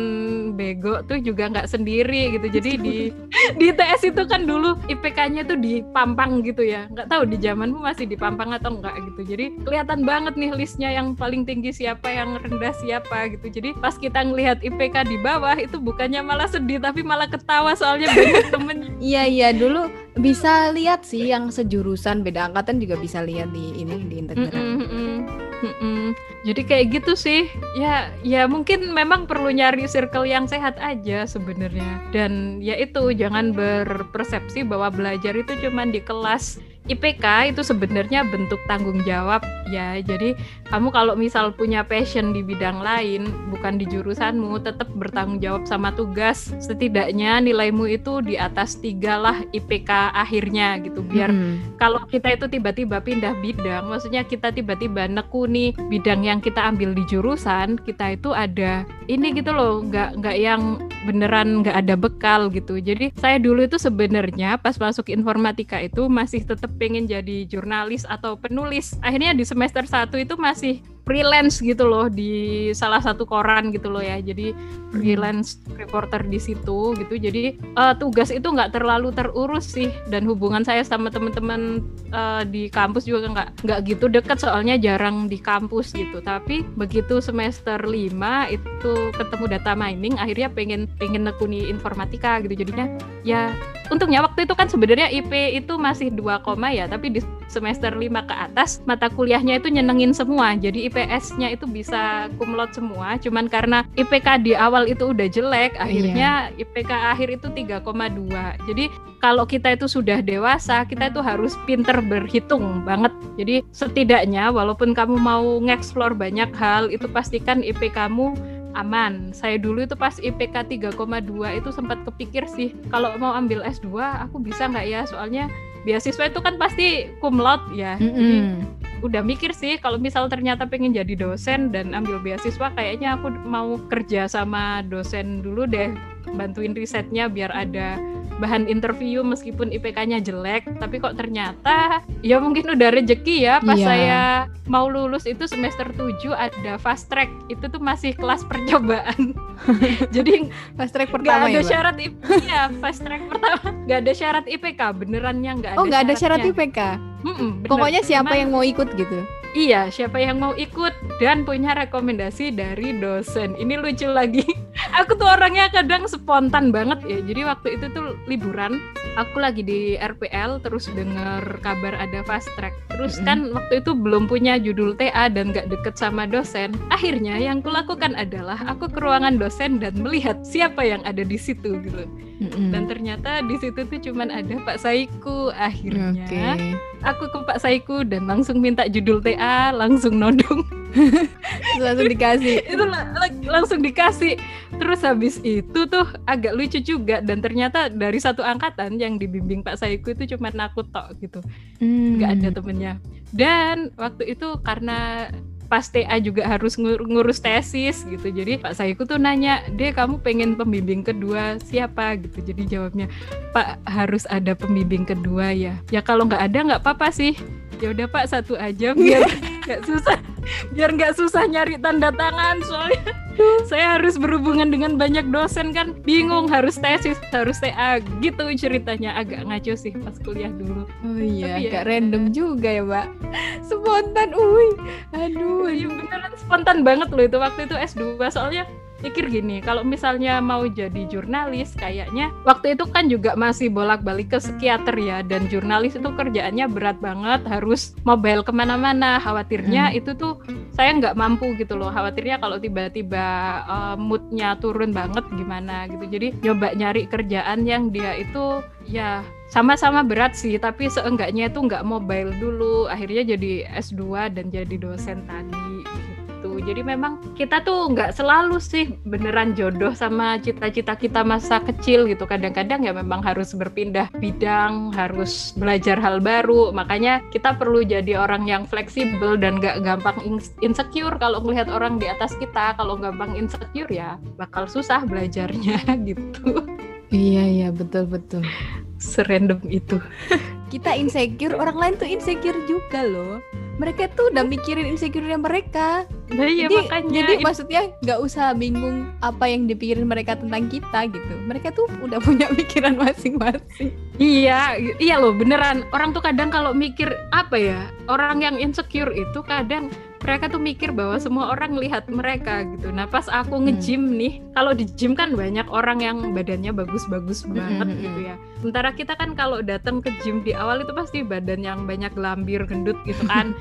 bego tuh juga nggak sendiri gitu. Jadi di di TS itu kan dulu IPK-nya tuh dipampang gitu ya. Nggak tahu di zamanmu masih dipampang atau enggak gitu. Jadi kelihatan banget nih listnya yang paling tinggi siapa yang rendah siapa gitu. Jadi pas kita ngelihat IPK di bawah itu bukannya malah sedih tapi malah ketawa soalnya banyak temen. Iya iya. Dulu bisa lihat sih yang sejurusan beda angkatan juga bisa lihat di ini di. Mm -mm, mm mm -mm. Jadi kayak gitu sih. Ya ya mungkin memang perlu nyari circle yang sehat aja sebenarnya. Dan ya itu jangan berpersepsi bahwa belajar itu cuma di kelas IPK itu sebenarnya bentuk tanggung jawab ya. Jadi kamu kalau misal punya passion di bidang lain bukan di jurusanmu tetap bertanggung jawab sama tugas. Setidaknya nilaimu itu di atas tiga lah IPK akhirnya gitu. Biar hmm. kalau kita itu tiba-tiba pindah bidang, maksudnya kita tiba-tiba nekuni bidang yang kita ambil di jurusan, kita itu ada ini gitu loh, nggak nggak yang beneran nggak ada bekal gitu. Jadi saya dulu itu sebenarnya pas masuk informatika itu masih tetap pengen jadi jurnalis atau penulis. Akhirnya di semester satu itu masih freelance gitu loh di salah satu koran gitu loh ya. Jadi freelance reporter di situ gitu. Jadi uh, tugas itu nggak terlalu terurus sih. Dan hubungan saya sama teman-teman uh, di kampus juga nggak nggak gitu deket soalnya jarang di kampus gitu. Tapi begitu semester 5 itu ketemu data mining akhirnya pengen pengen nekuni informatika gitu. Jadinya ya untungnya waktu itu kan sebenarnya IP itu masih 2 koma ya. Tapi di semester 5 ke atas mata kuliahnya itu nyenengin semua. Jadi IPS-nya itu bisa kumlot semua. Cuman karena IPK di awal itu udah jelek akhirnya yeah. IPK akhir itu 3,2 jadi kalau kita itu sudah dewasa kita itu harus pinter berhitung banget. Jadi setidaknya walaupun kamu mau ngeksplor banyak hal itu pastikan IPK kamu aman. Saya dulu itu pas IPK 3,2 itu sempat kepikir sih kalau mau ambil S2 aku bisa nggak ya? Soalnya beasiswa itu kan pasti cum laude ya. Mm -hmm. Jadi udah mikir sih kalau misal ternyata pengen jadi dosen dan ambil beasiswa kayaknya aku mau kerja sama dosen dulu deh bantuin risetnya biar ada bahan interview meskipun IPK-nya jelek tapi kok ternyata ya mungkin udah rejeki ya pas yeah. saya mau lulus itu semester 7 ada fast track. Itu tuh masih kelas percobaan. Jadi fast track pertama gak ada ya, syarat IPK ya fast track pertama. Nggak ada syarat IPK benerannya nggak ada oh nggak ada syarat IPK mm -mm, pokoknya siapa Cuman, yang mau ikut gitu Iya, siapa yang mau ikut dan punya rekomendasi dari dosen. Ini lucu lagi. aku tuh orangnya kadang spontan banget ya. Jadi waktu itu tuh liburan, aku lagi di RPL terus denger kabar ada fast track. Terus mm -hmm. kan waktu itu belum punya judul TA dan gak deket sama dosen. Akhirnya yang kulakukan adalah aku ke ruangan dosen dan melihat siapa yang ada di situ gitu. Mm -hmm. Dan ternyata di situ tuh cuman ada Pak Saiku. Akhirnya okay. aku ke Pak Saiku dan langsung minta judul TA WA langsung nodong. Langsung dikasih. Itu langsung dikasih. Terus habis itu tuh agak lucu juga dan ternyata dari satu angkatan yang dibimbing Pak Saiku itu cuma aku tok gitu. Hmm. nggak ada temennya. Dan waktu itu karena pas TA juga harus ngur ngurus tesis gitu. Jadi Pak Saiku tuh nanya deh kamu pengen pembimbing kedua siapa? Gitu. Jadi jawabnya Pak harus ada pembimbing kedua ya. Ya kalau nggak ada nggak apa-apa sih ya udah pak satu aja biar nggak susah biar nggak susah nyari tanda tangan soalnya saya harus berhubungan dengan banyak dosen kan. Bingung harus tesis harus TA gitu ceritanya. Agak ngaco sih pas kuliah dulu. Oh iya Tapi ya agak ya, random juga ya mbak spontan uy. Aduh iya beneran spontan banget loh itu waktu itu S2 soalnya pikir gini, kalau misalnya mau jadi jurnalis, kayaknya waktu itu kan juga masih bolak-balik ke psikiater ya, dan jurnalis itu kerjaannya berat banget, harus mobile ke mana-mana. Khawatirnya hmm. itu tuh saya nggak mampu gitu loh. Khawatirnya kalau tiba-tiba uh, moodnya turun banget gimana gitu. Jadi nyoba nyari kerjaan yang dia itu ya sama-sama berat sih tapi seenggaknya itu nggak mobile dulu akhirnya jadi S2 dan jadi dosen tadi jadi memang kita tuh nggak selalu sih beneran jodoh sama cita-cita kita masa kecil gitu. Kadang-kadang ya memang harus berpindah bidang harus belajar hal baru. Makanya kita perlu jadi orang yang fleksibel dan nggak gampang insecure. Kalau melihat orang di atas kita kalau gampang insecure ya bakal susah belajarnya gitu. Iya iya betul betul. Serandom itu. Kita insecure orang lain tuh insecure juga loh mereka tuh udah mikirin insecure mereka nah, iya, jadi makanya jadi maksudnya nggak usah bingung apa yang dipikirin mereka tentang kita gitu mereka tuh udah punya pikiran masing-masing iya iya loh beneran orang tuh kadang kalau mikir apa ya orang yang insecure itu kadang mereka tuh mikir bahwa semua orang lihat mereka gitu. Nah pas aku hmm. nge-gym nih, kalau di gym kan banyak orang yang badannya bagus-bagus hmm, banget hmm, gitu ya. Sementara kita kan kalau datang ke gym di awal itu pasti badan yang banyak lambir gendut gitu kan.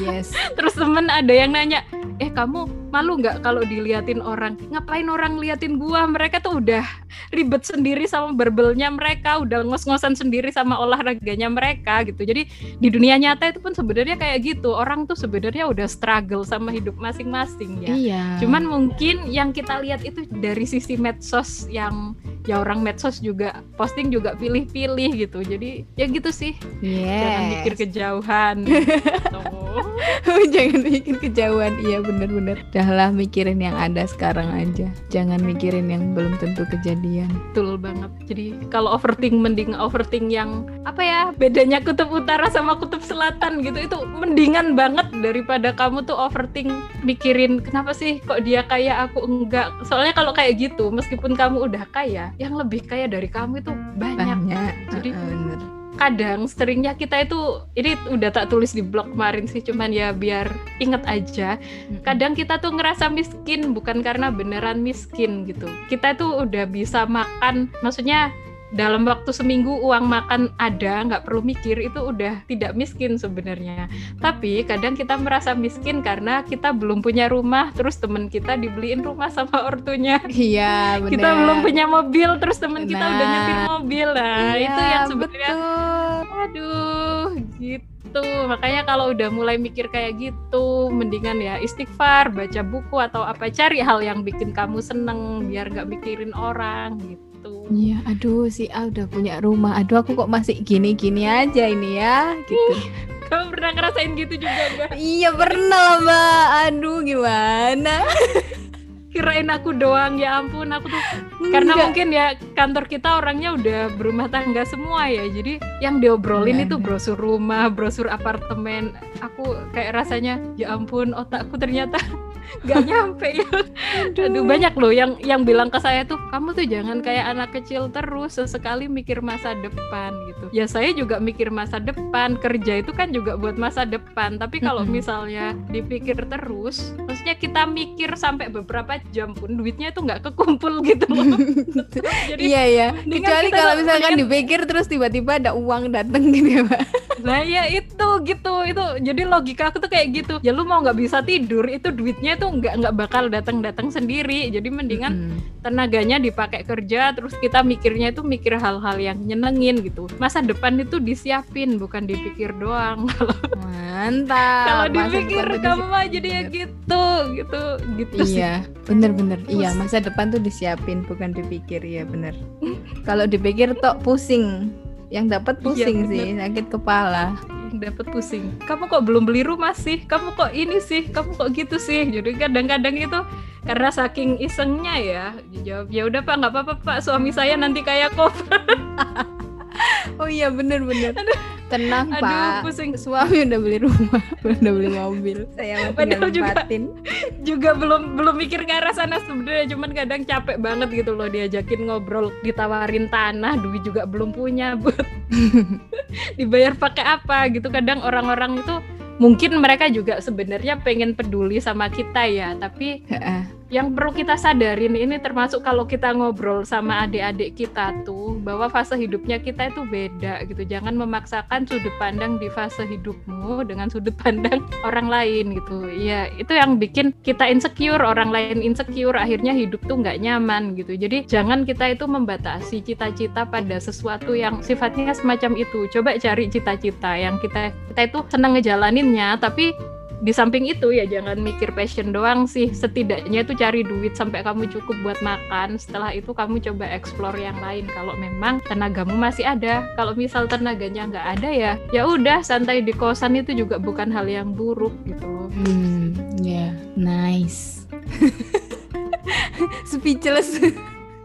yes. Terus temen ada yang nanya, eh kamu malu nggak kalau diliatin orang? Ngapain orang liatin gua? Mereka tuh udah ribet sendiri sama berbelnya mereka, udah ngos-ngosan sendiri sama olahraganya mereka gitu. Jadi di dunia nyata itu pun sebenarnya kayak gitu. Orang tuh sebenarnya udah struggle sama hidup masing-masing ya. Iya. Cuman mungkin yang kita lihat itu dari sisi medsos yang ya orang medsos juga posting juga pilih-pilih gitu. Jadi ya gitu sih. Yes. Jangan mikir kejauhan. Jangan mikir kejauhan. Iya bener-bener. Udahlah mikirin yang ada sekarang aja. Jangan mikirin yang belum tentu kejadian. Betul banget. Jadi kalau overthink mending overthink yang apa ya bedanya kutub utara sama kutub selatan gitu itu mendingan banget daripada kamu tuh overthink mikirin kenapa sih kok dia kaya aku enggak soalnya kalau kayak gitu meskipun kamu udah kaya yang lebih kaya dari kamu itu banyak, banyak. jadi uh, kadang seringnya kita itu ini udah tak tulis di blog kemarin sih cuman ya biar inget aja. Kadang kita tuh ngerasa miskin bukan karena beneran miskin gitu. Kita tuh udah bisa makan maksudnya dalam waktu seminggu uang makan ada nggak perlu mikir itu udah tidak miskin sebenarnya. Tapi kadang kita merasa miskin karena kita belum punya rumah terus temen kita dibeliin rumah sama ortunya. Iya bener. kita belum punya mobil terus temen kita udah nyetir mobil. Nah iya, itu yang sebenarnya aduh gitu. Makanya kalau udah mulai mikir kayak gitu mendingan ya istighfar baca buku atau apa cari hal yang bikin kamu seneng biar gak mikirin orang gitu Iya, aduh si A udah punya rumah. Aduh aku kok masih gini-gini aja ini ya, gitu. Kamu pernah ngerasain gitu juga, Mbak? iya, pernah, Mbak. Aduh, gimana? kirain aku doang ya ampun aku tuh Enggak. karena mungkin ya kantor kita orangnya udah berumah tangga semua ya jadi yang diobrolin Enggak. itu brosur rumah brosur apartemen aku kayak rasanya ya ampun otakku ternyata nggak nyampe. Ya aduh. aduh. banyak loh yang yang bilang ke saya tuh kamu tuh jangan kayak anak kecil terus sesekali mikir masa depan gitu. Ya saya juga mikir masa depan. Kerja itu kan juga buat masa depan. Tapi kalau misalnya dipikir terus maksudnya kita mikir sampai beberapa jam pun duitnya itu nggak kekumpul gitu loh. Jadi iya iya. kecuali kalau misalkan dipikir terus tiba-tiba ada uang datang gitu ya pak. Nah ya itu gitu. Itu jadi logika aku tuh kayak gitu. Ya lu mau nggak bisa tidur itu duitnya tuh nggak nggak bakal datang datang sendiri. Jadi mendingan hmm. tenaganya dipakai kerja terus kita mikirnya itu mikir hal-hal yang nyenengin gitu. Masa depan itu disiapin bukan dipikir doang. Mantap. kalau dipikir kamu mah jadi ya gitu gitu gitu iya bener-bener. Iya masa depan tuh disiapin bukan dipikir. Ya bener. Kalau dipikir tok pusing. Yang dapat iya, pusing iya, sih sakit kepala dapat pusing. Kamu kok belum beli rumah sih? Kamu kok ini sih? Kamu kok gitu sih? Jadi kadang-kadang itu karena saking isengnya ya jawab ya udah pak nggak apa-apa pak. Suami saya nanti kayak kok oh iya bener bener. Tenang Aduh, pak. pusing. suami udah beli rumah udah beli mobil. Saya padahal juga juga belum belum mikir ke arah sana sebenarnya. Cuman kadang capek banget gitu loh diajakin ngobrol ditawarin tanah. Duit juga belum punya buat dibayar pakai apa gitu. Kadang orang-orang itu mungkin mereka juga sebenarnya pengen peduli sama kita ya. Tapi yang perlu kita sadarin ini termasuk kalau kita ngobrol sama adik-adik kita tuh bahwa fase hidupnya kita itu beda gitu. Jangan memaksakan sudut pandang di fase hidupmu dengan sudut pandang orang lain gitu. Ya itu yang bikin kita insecure orang lain insecure akhirnya hidup tuh nggak nyaman gitu. Jadi jangan kita itu membatasi cita-cita pada sesuatu yang sifatnya semacam itu. Coba cari cita-cita yang kita kita itu senang ngejalaninnya tapi di samping itu ya jangan mikir passion doang sih. Setidaknya itu cari duit sampai kamu cukup buat makan. Setelah itu kamu coba explore yang lain. Kalau memang tenagamu masih ada. Kalau misal tenaganya nggak ada ya ya udah santai di kosan itu juga bukan hal yang buruk gitu hmm ya yeah. nice. Speechless.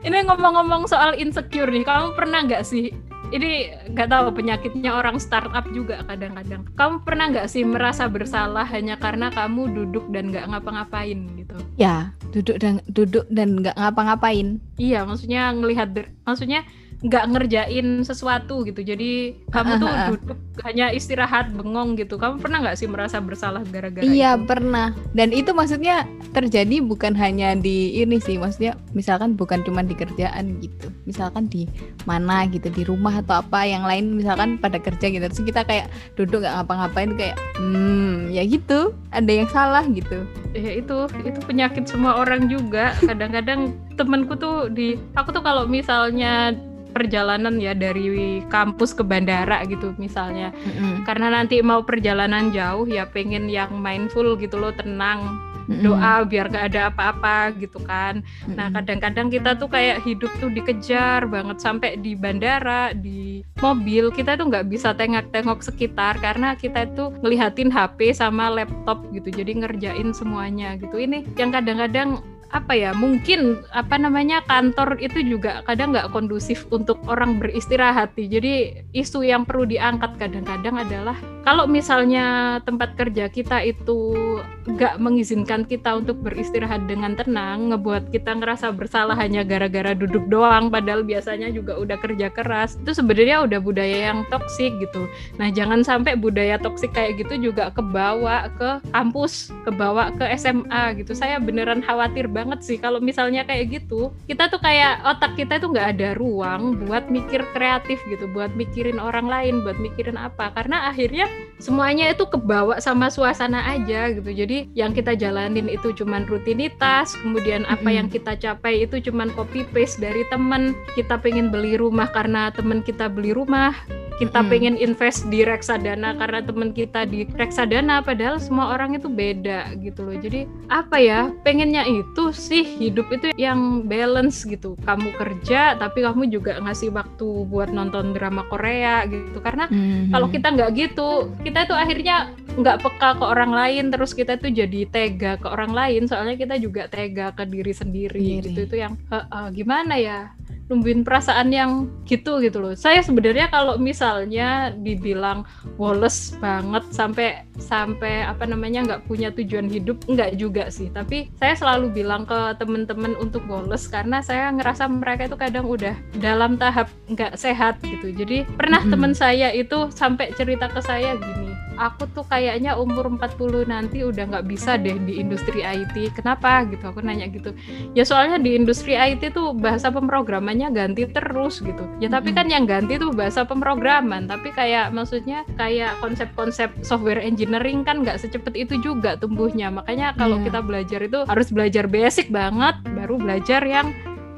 Ini ngomong-ngomong soal insecure nih kamu pernah nggak sih ini nggak tahu penyakitnya orang startup juga kadang-kadang. Kamu pernah nggak sih merasa bersalah hanya karena kamu duduk dan nggak ngapa-ngapain gitu? Ya, duduk dan duduk dan nggak ngapa-ngapain. Iya, maksudnya ngelihat, maksudnya nggak ngerjain sesuatu gitu. Jadi kamu tuh duduk hanya istirahat bengong gitu. Kamu pernah nggak sih merasa bersalah gara-gara iya itu? pernah. Dan itu maksudnya terjadi bukan hanya di ini sih maksudnya misalkan bukan cuma di kerjaan gitu. Misalkan di mana gitu di rumah atau apa yang lain misalkan pada kerja gitu. Terus kita kayak duduk nggak ngapa-ngapain kayak hmm ya gitu ada yang salah gitu. Ya itu itu penyakit semua orang juga. Kadang-kadang temenku tuh di aku tuh kalau misalnya perjalanan ya dari kampus ke bandara gitu misalnya mm-hmm. karena nanti mau perjalanan jauh ya pengen yang mindful gitu loh tenang mm-hmm. doa biar gak ada apa-apa gitu kan mm-hmm. nah kadang-kadang kita tuh kayak hidup tuh dikejar banget sampai di bandara di mobil kita tuh nggak bisa tengok-tengok sekitar karena kita tuh ngelihatin HP sama laptop gitu jadi ngerjain semuanya gitu ini yang kadang-kadang apa ya mungkin apa namanya kantor itu juga kadang nggak kondusif untuk orang beristirahat jadi isu yang perlu diangkat kadang-kadang adalah kalau misalnya tempat kerja kita itu nggak mengizinkan kita untuk beristirahat dengan tenang ngebuat kita ngerasa bersalah hanya gara-gara duduk doang padahal biasanya juga udah kerja keras itu sebenarnya udah budaya yang toksik gitu. Nah jangan sampai budaya toksik kayak gitu juga kebawa ke kampus kebawa ke SMA gitu. Saya beneran khawatir banget banget sih. Kalau misalnya kayak gitu kita tuh kayak otak kita tuh nggak ada ruang buat mikir kreatif gitu buat mikirin orang lain buat mikirin apa. Karena akhirnya semuanya itu kebawa sama suasana aja gitu. Jadi yang kita jalanin itu cuman rutinitas kemudian apa yang kita capai itu cuman copy paste dari temen kita pengen beli rumah karena temen kita beli rumah. Kita hmm. pengen invest di reksadana karena temen kita di reksadana padahal semua orang itu beda gitu loh. Jadi apa ya pengennya itu sih hidup itu yang balance gitu. Kamu kerja tapi kamu juga ngasih waktu buat nonton drama Korea gitu. Karena hmm. kalau kita nggak gitu kita itu akhirnya nggak peka ke orang lain terus kita tuh jadi tega ke orang lain. Soalnya kita juga tega ke diri sendiri gitu. Itu yang uh, uh, gimana ya numbuhin perasaan yang gitu gitu loh. Saya sebenarnya kalau misalnya dibilang woles banget sampai sampai apa namanya nggak punya tujuan hidup nggak juga sih. Tapi saya selalu bilang ke temen-temen untuk woles karena saya ngerasa mereka itu kadang udah dalam tahap nggak sehat gitu. Jadi pernah mm -hmm. temen saya itu sampai cerita ke saya gini aku tuh kayaknya umur 40 nanti udah nggak bisa deh di industri IT. Kenapa gitu? Aku nanya gitu. Ya soalnya di industri IT tuh bahasa pemrogramannya ganti terus gitu. Ya tapi kan yang ganti tuh bahasa pemrograman. Tapi kayak maksudnya kayak konsep-konsep software engineering kan nggak secepat itu juga tumbuhnya. Makanya kalau yeah. kita belajar itu harus belajar basic banget, baru belajar yang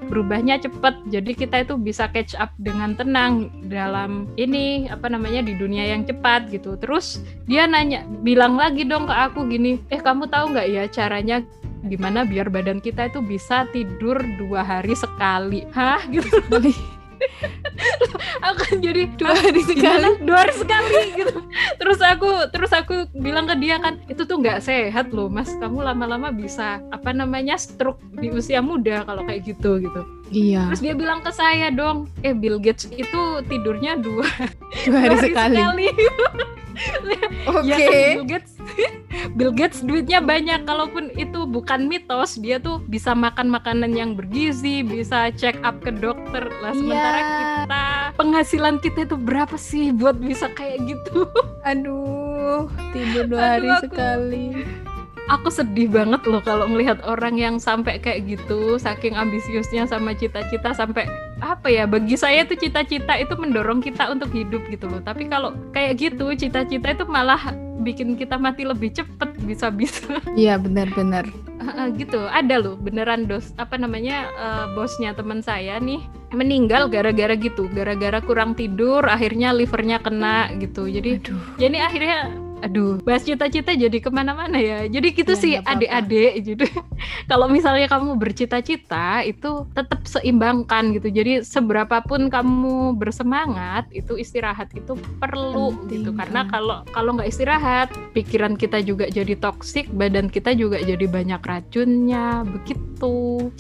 berubahnya cepat jadi kita itu bisa catch up dengan tenang dalam ini apa namanya di dunia yang cepat gitu. Terus dia nanya bilang lagi dong ke aku gini eh kamu tahu nggak ya caranya gimana biar badan kita itu bisa tidur dua hari sekali? Hah? Gitu akan jadi dua hari sekali. Dua hari sekali gitu. Terus aku terus aku bilang ke dia kan itu tuh nggak sehat loh mas. Kamu lama-lama bisa apa namanya stroke di usia muda kalau kayak gitu gitu. Iya. Terus dia bilang ke saya dong eh Bill Gates itu tidurnya dua dua hari, dua hari sekali, sekali. Oke. Okay. Ya kan Bill Gates Bill Gates duitnya banyak kalaupun itu bukan mitos dia tuh bisa makan makanan yang bergizi bisa check up ke dokter lah iya. sementara yeah. kita penghasilan kita itu berapa sih buat bisa kayak gitu aduh tidur dua hari aduh, aku, sekali aku sedih banget loh kalau melihat orang yang sampai kayak gitu saking ambisiusnya sama cita-cita sampai apa ya bagi saya tuh cita-cita itu mendorong kita untuk hidup gitu loh. Tapi kalau kayak gitu cita-cita itu malah bikin kita mati lebih cepet bisa-bisa. Iya benar-benar gitu. Ada loh beneran dos apa namanya uh, bosnya teman saya nih meninggal gara-gara gitu gara-gara kurang tidur akhirnya livernya kena gitu. Jadi Aduh. jadi akhirnya aduh bahas cita-cita jadi ke mana-mana ya. Jadi gitu ya, sih adik-adik gitu. Kalau misalnya kamu bercita-cita itu tetap seimbangkan gitu. Jadi seberapapun kamu bersemangat itu istirahat itu perlu Penting, gitu. Karena kalau kalau nggak istirahat pikiran kita juga jadi toksik badan kita juga jadi banyak racunnya begitu.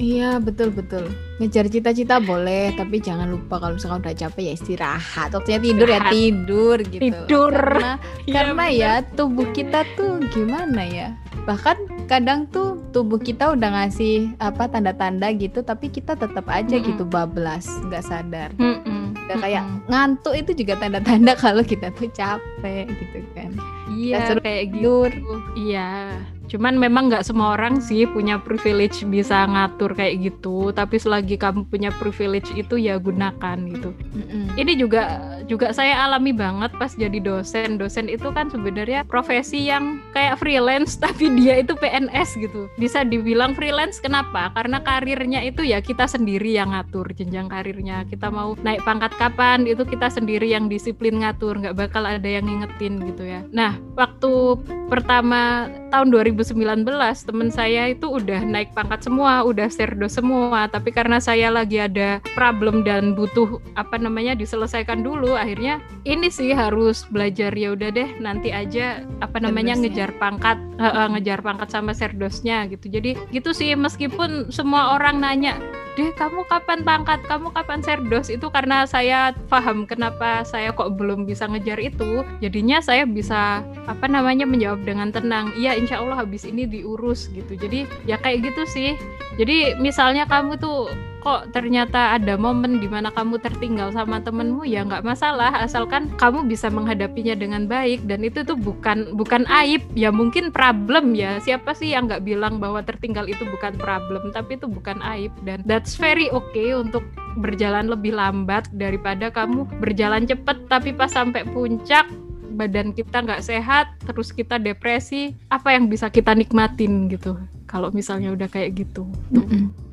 Iya betul betul. Ngejar cita-cita boleh tapi jangan lupa kalau misalkan udah capek ya istirahat. Waktunya tidur ya tidur gitu. Tidur. Karena Iya, karena ya tubuh kita tuh gimana ya? Bahkan kadang tuh tubuh kita udah ngasih apa tanda-tanda gitu tapi kita tetap aja mm -mm. gitu bablas nggak sadar. Mm -mm. udah kayak mm -mm. ngantuk itu juga tanda-tanda kalau kita tuh capek gitu kan. Iya kayak gitu. Iya Cuman memang nggak semua orang sih punya privilege bisa ngatur kayak gitu. Tapi selagi kamu punya privilege itu ya gunakan gitu. Mm-mm. Ini juga juga saya alami banget pas jadi dosen. Dosen itu kan sebenarnya profesi yang kayak freelance tapi dia itu PNS gitu. Bisa dibilang freelance kenapa? Karena karirnya itu ya kita sendiri yang ngatur jenjang karirnya. Kita mau naik pangkat kapan itu kita sendiri yang disiplin ngatur. Nggak bakal ada yang ngingetin gitu ya. Nah waktu pertama tahun 2000 2019 temen saya itu udah naik pangkat semua, udah serdo semua, tapi karena saya lagi ada problem dan butuh apa namanya diselesaikan dulu, akhirnya ini sih harus belajar ya udah deh nanti aja apa namanya Serdosnya. ngejar pangkat, uh, uh, ngejar pangkat sama serdosnya gitu. Jadi gitu sih meskipun semua orang nanya deh kamu kapan pangkat? Kamu kapan serdos itu karena saya paham kenapa saya kok belum bisa ngejar itu. Jadinya saya bisa apa namanya menjawab dengan tenang. Iya insya Allah habis ini diurus gitu. Jadi ya kayak gitu sih. Jadi misalnya kamu tuh kok ternyata ada momen di mana kamu tertinggal sama temenmu ya nggak masalah. Asalkan kamu bisa menghadapinya dengan baik dan itu tuh bukan bukan aib. Ya mungkin problem ya. Siapa sih yang nggak bilang bahwa tertinggal itu bukan problem tapi itu bukan aib. Dan that's very okay untuk berjalan lebih lambat daripada kamu berjalan cepet. Tapi pas sampai puncak badan kita nggak sehat terus kita depresi apa yang bisa kita nikmatin gitu? Kalau misalnya udah kayak gitu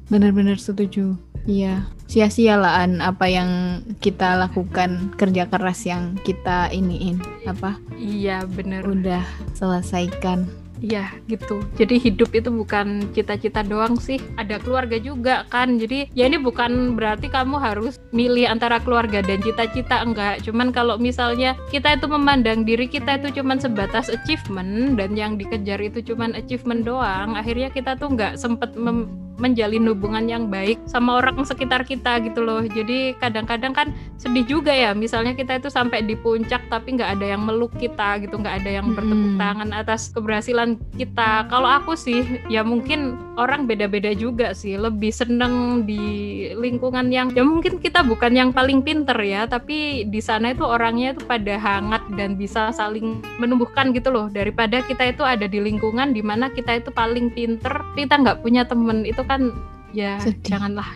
bener-bener setuju Iya, sia-sialaan apa yang kita lakukan kerja keras yang kita iniin apa? Iya, bener. Udah selesaikan. Iya gitu. Jadi hidup itu bukan cita-cita doang sih, ada keluarga juga kan. Jadi ya ini bukan berarti kamu harus milih antara keluarga dan cita-cita enggak. Cuman kalau misalnya kita itu memandang diri kita itu cuman sebatas achievement dan yang dikejar itu cuman achievement doang, akhirnya kita tuh nggak sempet menjalin hubungan yang baik sama orang sekitar kita gitu loh. Jadi kadang-kadang kan sedih juga ya. Misalnya kita itu sampai di puncak tapi nggak ada yang meluk kita gitu, nggak ada yang bertepuk tangan atas keberhasilan kita kalau aku sih ya mungkin orang beda-beda juga sih lebih seneng di lingkungan yang ya mungkin kita bukan yang paling pinter ya tapi di sana itu orangnya itu pada hangat dan bisa saling menumbuhkan gitu loh daripada kita itu ada di lingkungan di mana kita itu paling pinter kita nggak punya temen itu kan ya sedih. janganlah.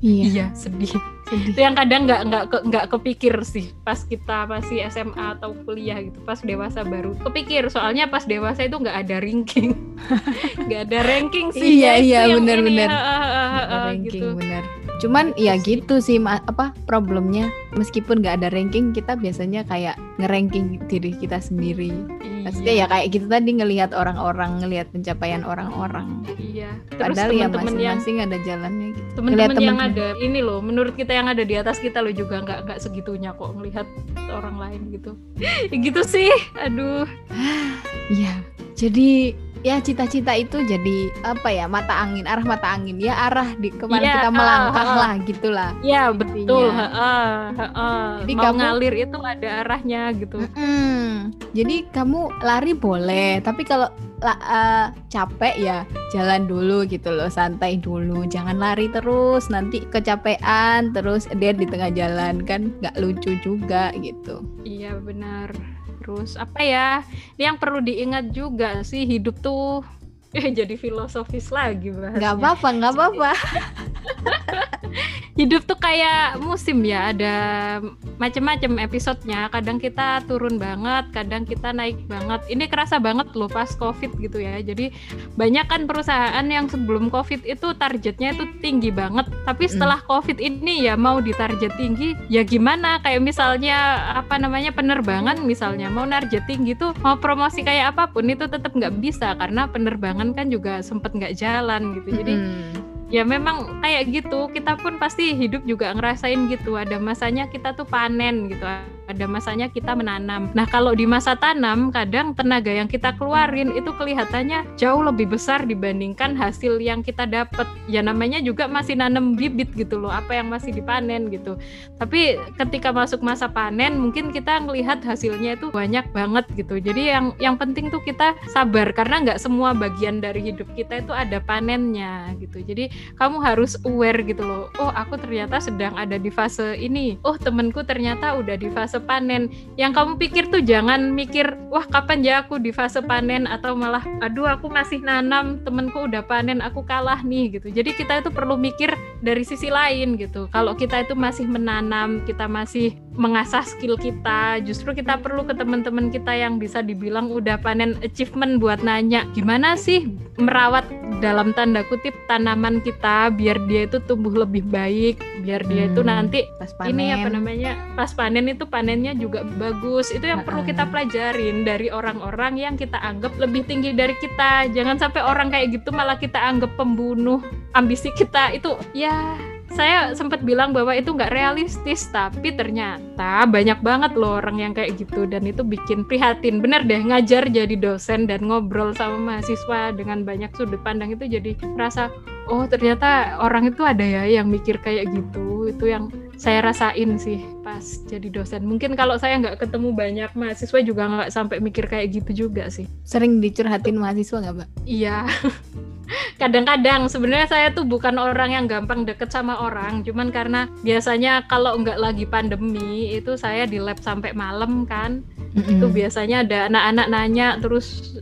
Iya, iya sedih. sedih. Itu yang kadang nggak nggak nggak ke, kepikir sih pas kita masih SMA atau kuliah gitu pas dewasa baru kepikir. Soalnya pas dewasa itu nggak ada ranking. Nggak ada ranking sih iya iya benar benar. ranking gitu. benar cuman ya gitu sih apa problemnya meskipun nggak ada ranking kita biasanya kayak ngeranking diri kita sendiri Maksudnya ya kayak gitu tadi ngelihat orang-orang, ngelihat pencapaian orang-orang. Iya. Terus Padahal temen -temen ya masing-masing ada jalannya gitu. Teman-teman yang ada ini loh, menurut kita yang ada di atas kita lo juga nggak nggak segitunya kok ngelihat orang lain gitu. gitu sih. Aduh. Iya. Jadi ya cita-cita itu jadi apa ya mata angin arah mata angin. Ya arah di ke mana ya, kita melangkah uh, uh, lah gitulah. Ya betul. Uh, uh, uh, jadi mau kamu, ngalir itu ada arahnya gitu. Mm, jadi kamu lari boleh tapi kalau uh, capek ya jalan dulu gitu loh santai dulu. Jangan lari terus nanti kecapean terus dia di tengah jalan kan nggak lucu juga gitu. Iya benar terus apa ya yang perlu diingat juga sih hidup tuh eh, jadi filosofis lagi bahasnya. Gak apa-apa, gak apa-apa. hidup tuh kayak musim ya ada macam-macam episodenya. Kadang kita turun banget kadang kita naik banget. Ini kerasa banget loh pas covid gitu ya. Jadi banyak kan perusahaan yang sebelum covid itu targetnya itu tinggi banget. Tapi hmm. setelah covid ini ya mau ditarget tinggi ya gimana? Kayak misalnya apa namanya penerbangan misalnya mau target tinggi tuh mau promosi kayak apa pun itu tetap nggak bisa. Karena penerbangan kan juga sempet nggak jalan gitu. Jadi hmm ya memang kayak gitu. Kita pun pasti hidup juga ngerasain gitu. Ada masanya kita tuh panen gitu ada masanya kita menanam. Nah kalau di masa tanam kadang tenaga yang kita keluarin itu kelihatannya jauh lebih besar dibandingkan hasil yang kita dapat ya namanya juga masih nanam bibit gitu loh apa yang masih dipanen gitu. Tapi ketika masuk masa panen mungkin kita ngelihat hasilnya itu banyak banget gitu. Jadi yang yang penting tuh kita sabar karena nggak semua bagian dari hidup kita itu ada panennya gitu. Jadi kamu harus aware gitu loh. Oh aku ternyata sedang ada di fase ini. Oh temenku ternyata udah di fase panen. Yang kamu pikir tuh jangan mikir wah kapan ya aku di fase panen? Atau malah aduh aku masih nanam temenku udah panen aku kalah nih gitu. Jadi kita itu perlu mikir dari sisi lain gitu. Kalau kita itu masih menanam kita masih mengasah skill kita justru kita perlu ke teman-teman kita yang bisa dibilang udah panen achievement buat nanya gimana sih merawat dalam tanda kutip tanaman kita biar dia itu tumbuh lebih baik biar dia hmm, itu nanti pas panen. ini apa namanya pas panen itu panennya juga bagus. Itu yang uh -uh. perlu kita pelajarin dari orang-orang yang kita anggap lebih tinggi dari kita. Jangan sampai orang kayak gitu malah kita anggap pembunuh ambisi kita. Itu ya saya sempat bilang bahwa itu nggak realistis tapi ternyata banyak banget loh orang yang kayak gitu. Dan itu bikin prihatin. Bener deh ngajar jadi dosen dan ngobrol sama mahasiswa dengan banyak sudut pandang itu jadi rasa oh ternyata orang itu ada ya yang mikir kayak gitu. Itu yang saya rasain sih pas jadi dosen. Mungkin kalau saya nggak ketemu banyak mahasiswa juga nggak sampai mikir kayak gitu juga sih. Sering dicurhatin mahasiswa nggak mbak? Iya kadang-kadang sebenarnya saya tuh bukan orang yang gampang deket sama orang cuman karena biasanya kalau nggak lagi pandemi itu saya di lab sampai malam kan mm-hmm. itu biasanya ada anak-anak nanya terus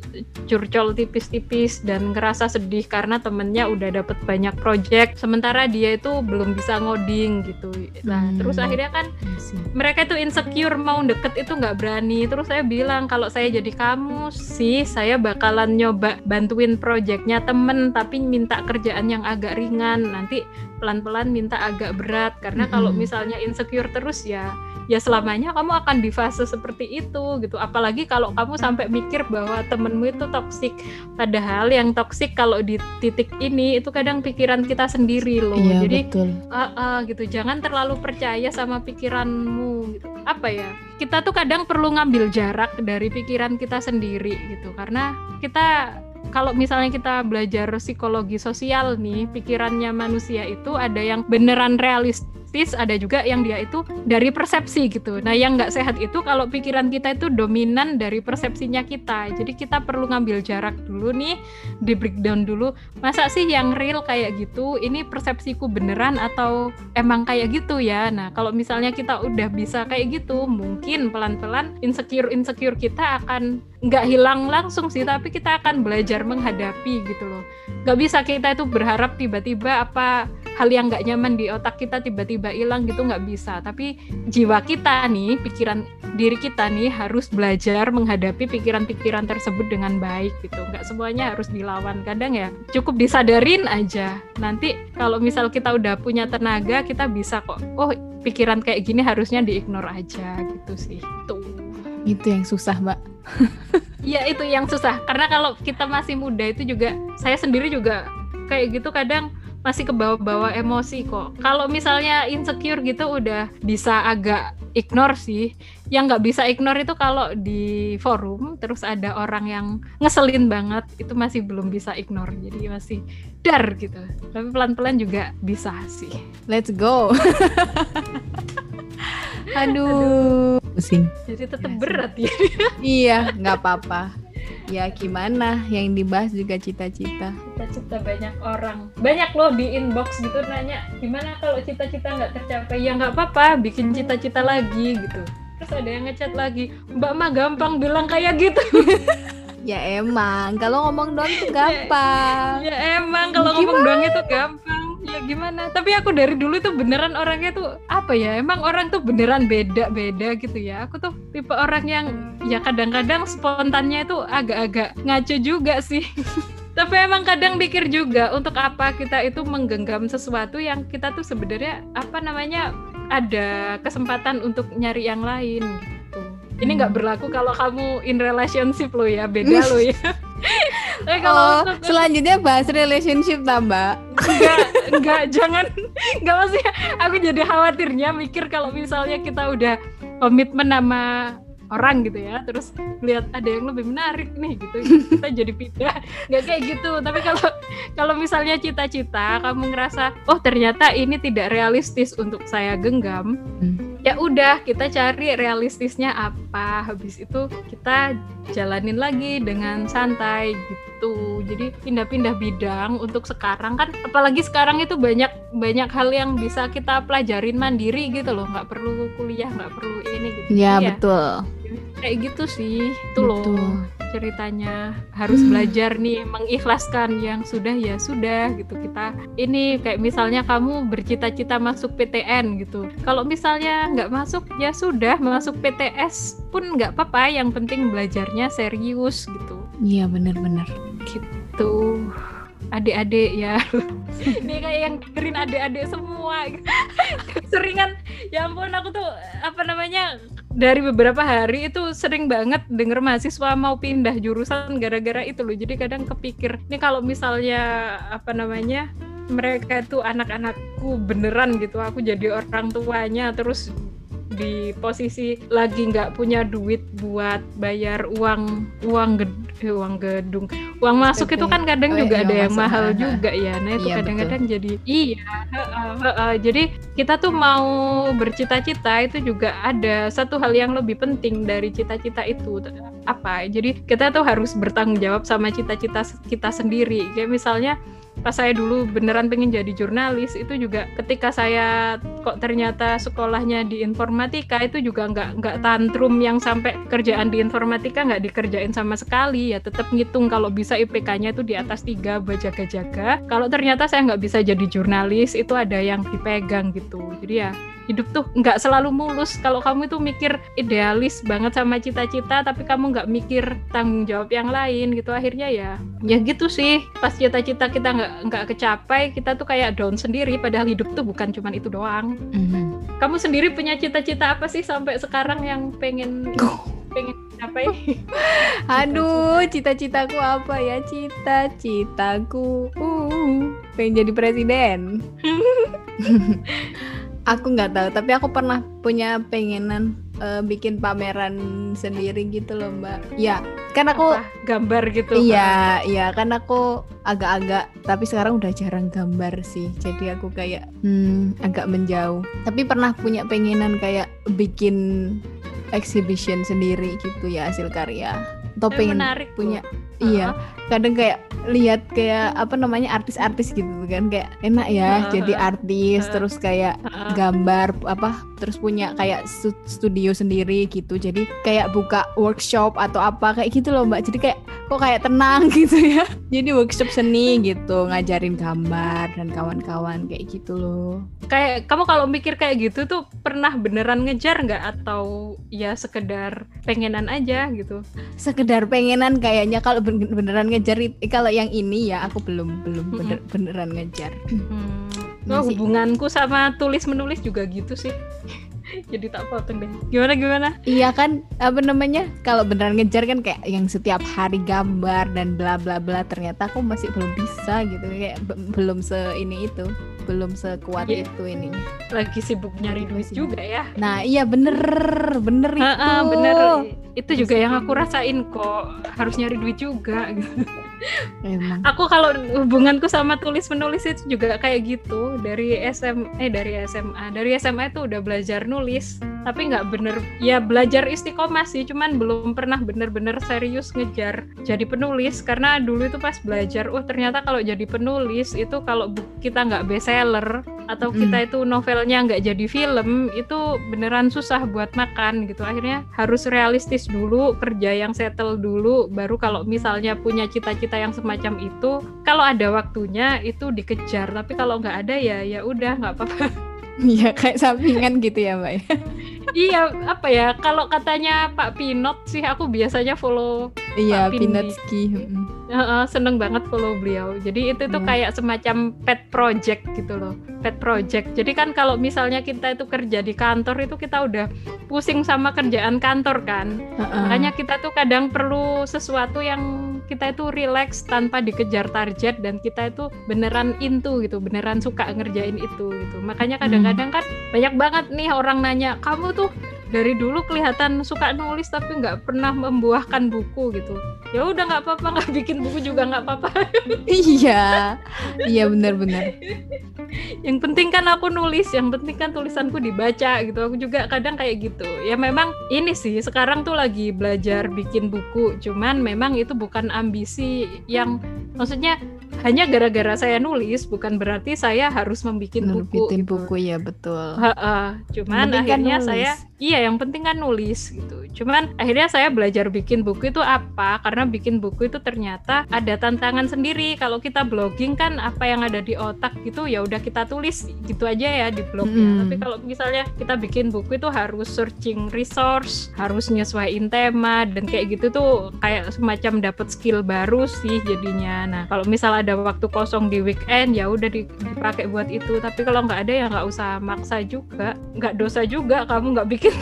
curcol tipis-tipis dan ngerasa sedih karena temennya udah dapet banyak project sementara dia itu belum bisa ngoding gitu nah mm. terus akhirnya kan mereka itu insecure mau deket itu nggak berani terus saya bilang kalau saya jadi kamu sih saya bakalan nyoba bantuin projectnya temen tapi minta kerjaan yang agak ringan nanti pelan-pelan minta agak berat karena mm -hmm. kalau misalnya insecure terus ya ya selamanya kamu akan di fase seperti itu gitu. Apalagi kalau kamu sampai mikir bahwa temenmu itu toksik padahal yang toksik kalau di titik ini itu kadang pikiran kita sendiri loh. Iya, jadi betul. Uh, uh, gitu. Jangan terlalu percaya sama pikiranmu gitu. Apa ya? Kita tuh kadang perlu ngambil jarak dari pikiran kita sendiri gitu. Karena kita kalau misalnya kita belajar psikologi sosial nih, pikirannya manusia itu ada yang beneran realistis ada juga yang dia itu dari persepsi gitu. Nah, yang nggak sehat itu kalau pikiran kita itu dominan dari persepsinya kita. Jadi kita perlu ngambil jarak dulu nih, di breakdown dulu. Masa sih yang real kayak gitu? Ini persepsiku beneran atau emang kayak gitu ya? Nah, kalau misalnya kita udah bisa kayak gitu, mungkin pelan-pelan insecure insecure kita akan nggak hilang langsung sih tapi kita akan belajar menghadapi gitu loh nggak bisa kita itu berharap tiba-tiba apa hal yang nggak nyaman di otak kita tiba-tiba hilang gitu nggak bisa. Tapi jiwa kita nih pikiran diri kita nih harus belajar menghadapi pikiran-pikiran tersebut dengan baik gitu. Nggak semuanya harus dilawan. Kadang ya cukup disadarin aja. Nanti kalau misal kita udah punya tenaga kita bisa kok oh pikiran kayak gini harusnya diignore aja gitu sih. Tuh itu yang susah mbak. Iya itu yang susah. Karena kalau kita masih muda itu juga saya sendiri juga kayak gitu kadang masih ke bawah-bawah emosi kok. Kalau misalnya insecure gitu udah bisa agak ignore sih. Yang nggak bisa ignore itu kalau di forum terus ada orang yang ngeselin banget itu masih belum bisa ignore. Jadi masih dar gitu. Tapi pelan-pelan juga bisa sih. Let's go. Aduh, pusing. Jadi tetap berat ya. iya, nggak apa-apa. Ya gimana? Yang dibahas juga cita-cita. Cita-cita banyak orang. Banyak loh di inbox gitu nanya, gimana kalau cita-cita nggak tercapai? Ya nggak apa-apa, bikin cita-cita lagi gitu. Terus ada yang ngechat lagi, Mbak mah gampang bilang kayak gitu. ya emang, kalau ngomong doang itu gampang. Ya, ya emang, kalau ngomong doang itu gampang. Ya gimana? Tapi aku dari dulu tuh beneran orangnya tuh apa ya emang orang tuh beneran beda beda gitu ya. Aku tuh tipe orang yang ya kadang-kadang spontannya itu agak-agak ngaco juga sih. Tapi emang kadang pikir juga untuk apa kita itu menggenggam sesuatu yang kita tuh sebenarnya apa namanya ada kesempatan untuk nyari yang lain. gitu ini nggak berlaku kalau kamu in relationship lo ya beda lo ya. Eh, kalau oh, selanjutnya bahas relationship tambah. Enggak, enggak, jangan. Enggak maksudnya aku jadi khawatirnya mikir kalau misalnya kita udah komitmen sama orang gitu ya terus lihat ada yang lebih menarik nih gitu kita jadi pindah. Nggak kayak gitu. Tapi kalau kalau misalnya cita-cita kamu ngerasa oh ternyata ini tidak realistis untuk saya genggam hmm ya udah kita cari realistisnya apa. Habis itu kita jalanin lagi dengan santai gitu. Jadi pindah-pindah bidang untuk sekarang kan apalagi sekarang itu banyak banyak hal yang bisa kita pelajarin mandiri gitu loh. Nggak perlu kuliah nggak perlu ini gitu. Ya, ya betul. Kayak gitu sih itu loh ceritanya. Harus hmm. belajar nih mengikhlaskan yang sudah ya sudah gitu. Kita ini kayak misalnya kamu bercita-cita masuk PTN gitu. Kalau misalnya nggak masuk ya sudah masuk PTS pun nggak apa-apa. Yang penting belajarnya serius gitu. Iya benar-benar. Gitu. Adik-adik ya. Ini kayak yang dengerin adik-adik semua seringan ya ampun aku tuh apa namanya dari beberapa hari itu sering banget denger mahasiswa mau pindah jurusan gara-gara itu loh. Jadi kadang kepikir ini kalau misalnya apa namanya mereka itu anak-anakku beneran gitu aku jadi orang tuanya terus di posisi lagi nggak punya duit buat bayar uang uang uang gedung. Uang masuk itu kan kadang oh, juga iya, ada yang mahal mahal juga ya. Nah itu iya, kadang-kadang iya, jadi iya uh, uh, uh, jadi kita tuh mau bercita-cita itu juga ada satu hal yang lebih penting dari cita-cita itu. Apa? Jadi kita tuh harus bertanggung jawab sama cita-cita kita sendiri. Kayak misalnya pas saya dulu beneran pengen jadi jurnalis itu juga ketika saya kok ternyata sekolahnya di informatika itu juga nggak nggak tantrum yang sampai kerjaan di informatika nggak dikerjain sama sekali. Ya tetap ngitung kalau bisa IPK-nya itu di atas tiga berjaga-jaga. Kalau ternyata saya nggak bisa jadi jurnalis itu ada yang dipegang gitu. Jadi ya hidup tuh nggak selalu mulus. Kalau kamu itu mikir idealis banget sama cita-cita tapi kamu nggak mikir tanggung jawab yang lain gitu akhirnya ya ya gitu sih. Pas cita-cita kita nggak nggak kecapai kita tuh kayak down sendiri. Padahal hidup tuh bukan cuma itu doang. Mm-hmm. kamu sendiri punya cita-cita apa sih sampai sekarang yang pengen pengen capai? Aduh cita-citaku apa ya? Cita-citaku uh, pengen jadi presiden aku nggak tahu tapi aku pernah punya pengenan uh, bikin pameran sendiri gitu loh mbak ya kan aku Apa? gambar gitu iya kan? iya kan aku agak-agak tapi sekarang udah jarang gambar sih jadi aku kayak hmm, agak menjauh tapi pernah punya pengenan kayak bikin exhibition sendiri gitu ya hasil karya atau eh, pengen menarik punya tuh. iya uh -huh kadang kayak lihat kayak apa namanya artis-artis gitu kan kayak enak ya uh, jadi artis uh, terus kayak uh, gambar apa terus punya kayak studio sendiri gitu. Jadi kayak buka workshop atau apa kayak gitu loh mbak. Jadi kayak kok kayak tenang gitu ya. Jadi workshop seni gitu ngajarin gambar dan kawan-kawan kayak gitu loh. Kayak kamu kalau mikir kayak gitu tuh pernah beneran ngejar nggak? Atau ya sekedar pengenan aja gitu? Sekedar pengenan kayaknya. Kalau beneran ngejar kalau yang ini ya aku belum belum bener, beneran ngejar. Hmm. Oh, hubunganku sama tulis menulis juga gitu sih. Jadi tak potong deh. Gimana gimana? Iya kan apa namanya? Kalau beneran ngejar kan kayak yang setiap hari gambar dan bla bla bla ternyata aku masih belum bisa gitu kayak belum se ini itu belum sekuat yeah. itu ini. Lagi sibuk nyari duit juga ya. Nah iya bener bener itu. ha -ha, bener. Itu juga yang aku rasain kok. Harus nyari duit juga. Emang. Aku kalau hubunganku sama tulis menulis itu juga kayak gitu. Dari SM eh dari SMA dari SMA itu udah belajar nulis. Tapi nggak bener ya belajar istiqomah sih. Cuman belum pernah bener-bener serius ngejar jadi penulis. Karena dulu itu pas belajar oh ternyata kalau jadi penulis itu kalau kita nggak bestseller atau hmm. kita itu novelnya nggak jadi film itu beneran susah buat makan gitu akhirnya harus realistis dulu kerja yang settle dulu baru kalau misalnya punya cita-cita yang semacam itu kalau ada waktunya itu dikejar tapi kalau nggak ada ya ya udah nggak apa-apa Iya kayak sampingan gitu ya mbak ya. Iya apa ya kalau katanya Pak Pinot sih aku biasanya follow Iya Pinot Ski. Uh, uh, seneng banget follow beliau. Jadi itu tuh hmm. kayak semacam pet project gitu loh pet project. Jadi kan kalau misalnya kita itu kerja di kantor itu kita udah pusing sama kerjaan kantor kan. Uh-uh. Makanya kita tuh kadang perlu sesuatu yang kita itu relax tanpa dikejar target dan kita itu beneran into gitu, beneran suka ngerjain itu gitu. Makanya kadang-kadang kan banyak banget nih orang nanya, "Kamu tuh dari dulu kelihatan suka nulis tapi nggak pernah membuahkan buku gitu. Ya udah nggak apa-apa nggak bikin buku juga nggak apa-apa. Iya. Iya benar-benar yang penting kan aku nulis yang penting kan tulisanku dibaca gitu. Aku juga kadang kayak gitu. Ya memang ini sih sekarang tuh lagi belajar bikin buku. Cuman memang itu bukan ambisi yang maksudnya hanya gara-gara saya nulis bukan berarti saya harus membuat buku gitu. buku ya betul ha -ha. cuman kan akhirnya kan saya iya yang penting kan nulis gitu cuman akhirnya saya belajar bikin buku itu apa karena bikin buku itu ternyata ada tantangan sendiri kalau kita blogging kan apa yang ada di otak gitu ya udah kita tulis gitu aja ya di blognya hmm. tapi kalau misalnya kita bikin buku itu harus searching resource harus nyesuaiin tema dan kayak gitu tuh kayak semacam dapat skill baru sih jadinya nah kalau misal ada waktu kosong di weekend ya udah dipakai buat itu. Tapi kalau nggak ada ya nggak usah maksa juga. Nggak dosa juga kamu nggak bikin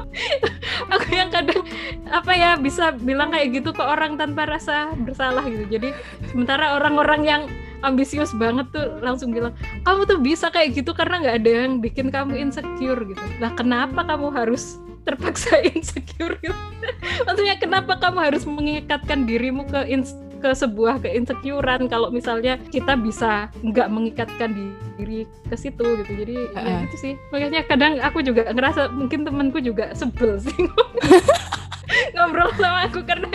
aku yang kadang apa ya bisa bilang kayak gitu ke orang tanpa rasa bersalah gitu. Jadi sementara orang-orang yang ambisius banget tuh langsung bilang kamu tuh bisa kayak gitu karena nggak ada yang bikin kamu insecure gitu. Lah kenapa kamu harus terpaksa insecure gitu. maksudnya kenapa kamu harus mengikatkan dirimu ke ke sebuah keinsecurean kalau misalnya kita bisa nggak mengikatkan diri ke situ gitu. Jadi uh. ya gitu sih. Makanya kadang aku juga ngerasa mungkin temanku juga sebel sih. Ngobrol sama aku karena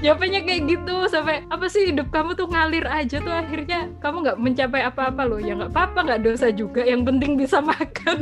jawabannya kayak gitu sampai apa sih hidup kamu tuh ngalir aja tuh akhirnya? Kamu nggak mencapai apa-apa loh. Ya nggak apa-apa nggak dosa juga yang penting bisa makan.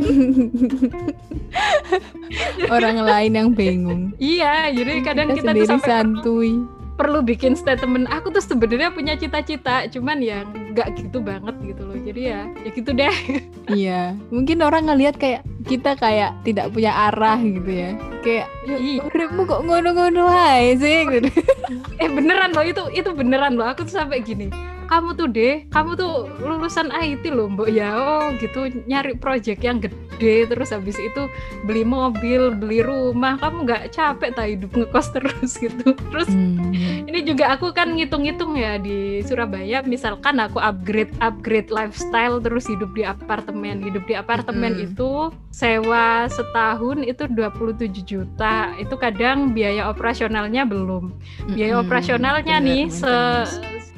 Orang lain yang bingung. Iya jadi kadang kita, kita tuh sampai santuy perlu bikin statement. Aku tuh sebenarnya punya cita-cita cuman ya nggak gitu banget gitu loh. Jadi ya ya gitu deh. Iya. Mungkin orang ngelihat kayak kita kayak tidak punya arah gitu ya. Kayak iya. uripmu kok ngono-ngono aja sih? Gitu eh beneran loh itu itu beneran loh. Aku tuh sampai gini kamu tuh deh kamu tuh lulusan IT loh mbok. Ya oh gitu. Nyari project yang gede terus habis itu beli mobil beli rumah. Kamu nggak capek tak hidup ngekos terus gitu. Terus hmm. ini juga aku kan ngitung-ngitung ya di Surabaya. Misalkan aku upgrade upgrade lifestyle terus hidup di apartemen. Hidup di apartemen hmm. itu sewa setahun itu 27 juta. Itu kadang biaya operasionalnya belum. Biaya hmm. operasionalnya nih se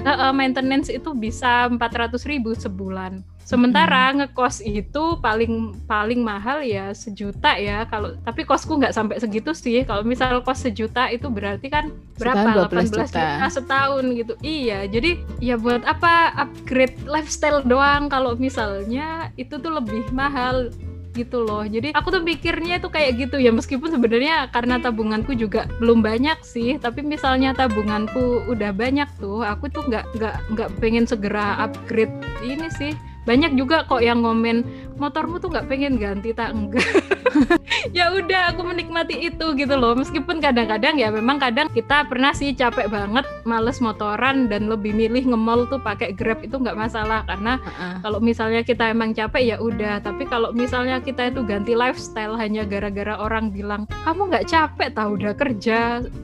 uh, maintenance itu bisa 400 ribu sebulan. Sementara hmm. ngekos itu paling paling mahal ya sejuta ya kalau tapi kosku nggak sampai segitu sih. Kalau misal kos sejuta itu berarti kan berapa? 18 juta. juta setahun gitu. Iya, jadi ya buat apa upgrade lifestyle doang kalau misalnya itu tuh lebih mahal gitu loh. Jadi aku tuh pikirnya itu kayak gitu ya. Meskipun sebenarnya karena tabunganku juga belum banyak sih tapi misalnya tabunganku udah banyak tuh aku tuh nggak nggak nggak pengen segera upgrade ini sih. Banyak juga kok yang ngomen motormu tuh nggak pengen ganti tak enggak ya udah aku menikmati itu gitu loh. Meskipun kadang-kadang ya memang kadang kita pernah sih capek banget males motoran dan lebih milih ngemol tuh pakai grab itu nggak masalah. Karena uh-uh. kalau misalnya kita emang capek ya udah. Tapi kalau misalnya kita itu ganti lifestyle hanya gara-gara orang bilang kamu nggak capek tahu udah kerja.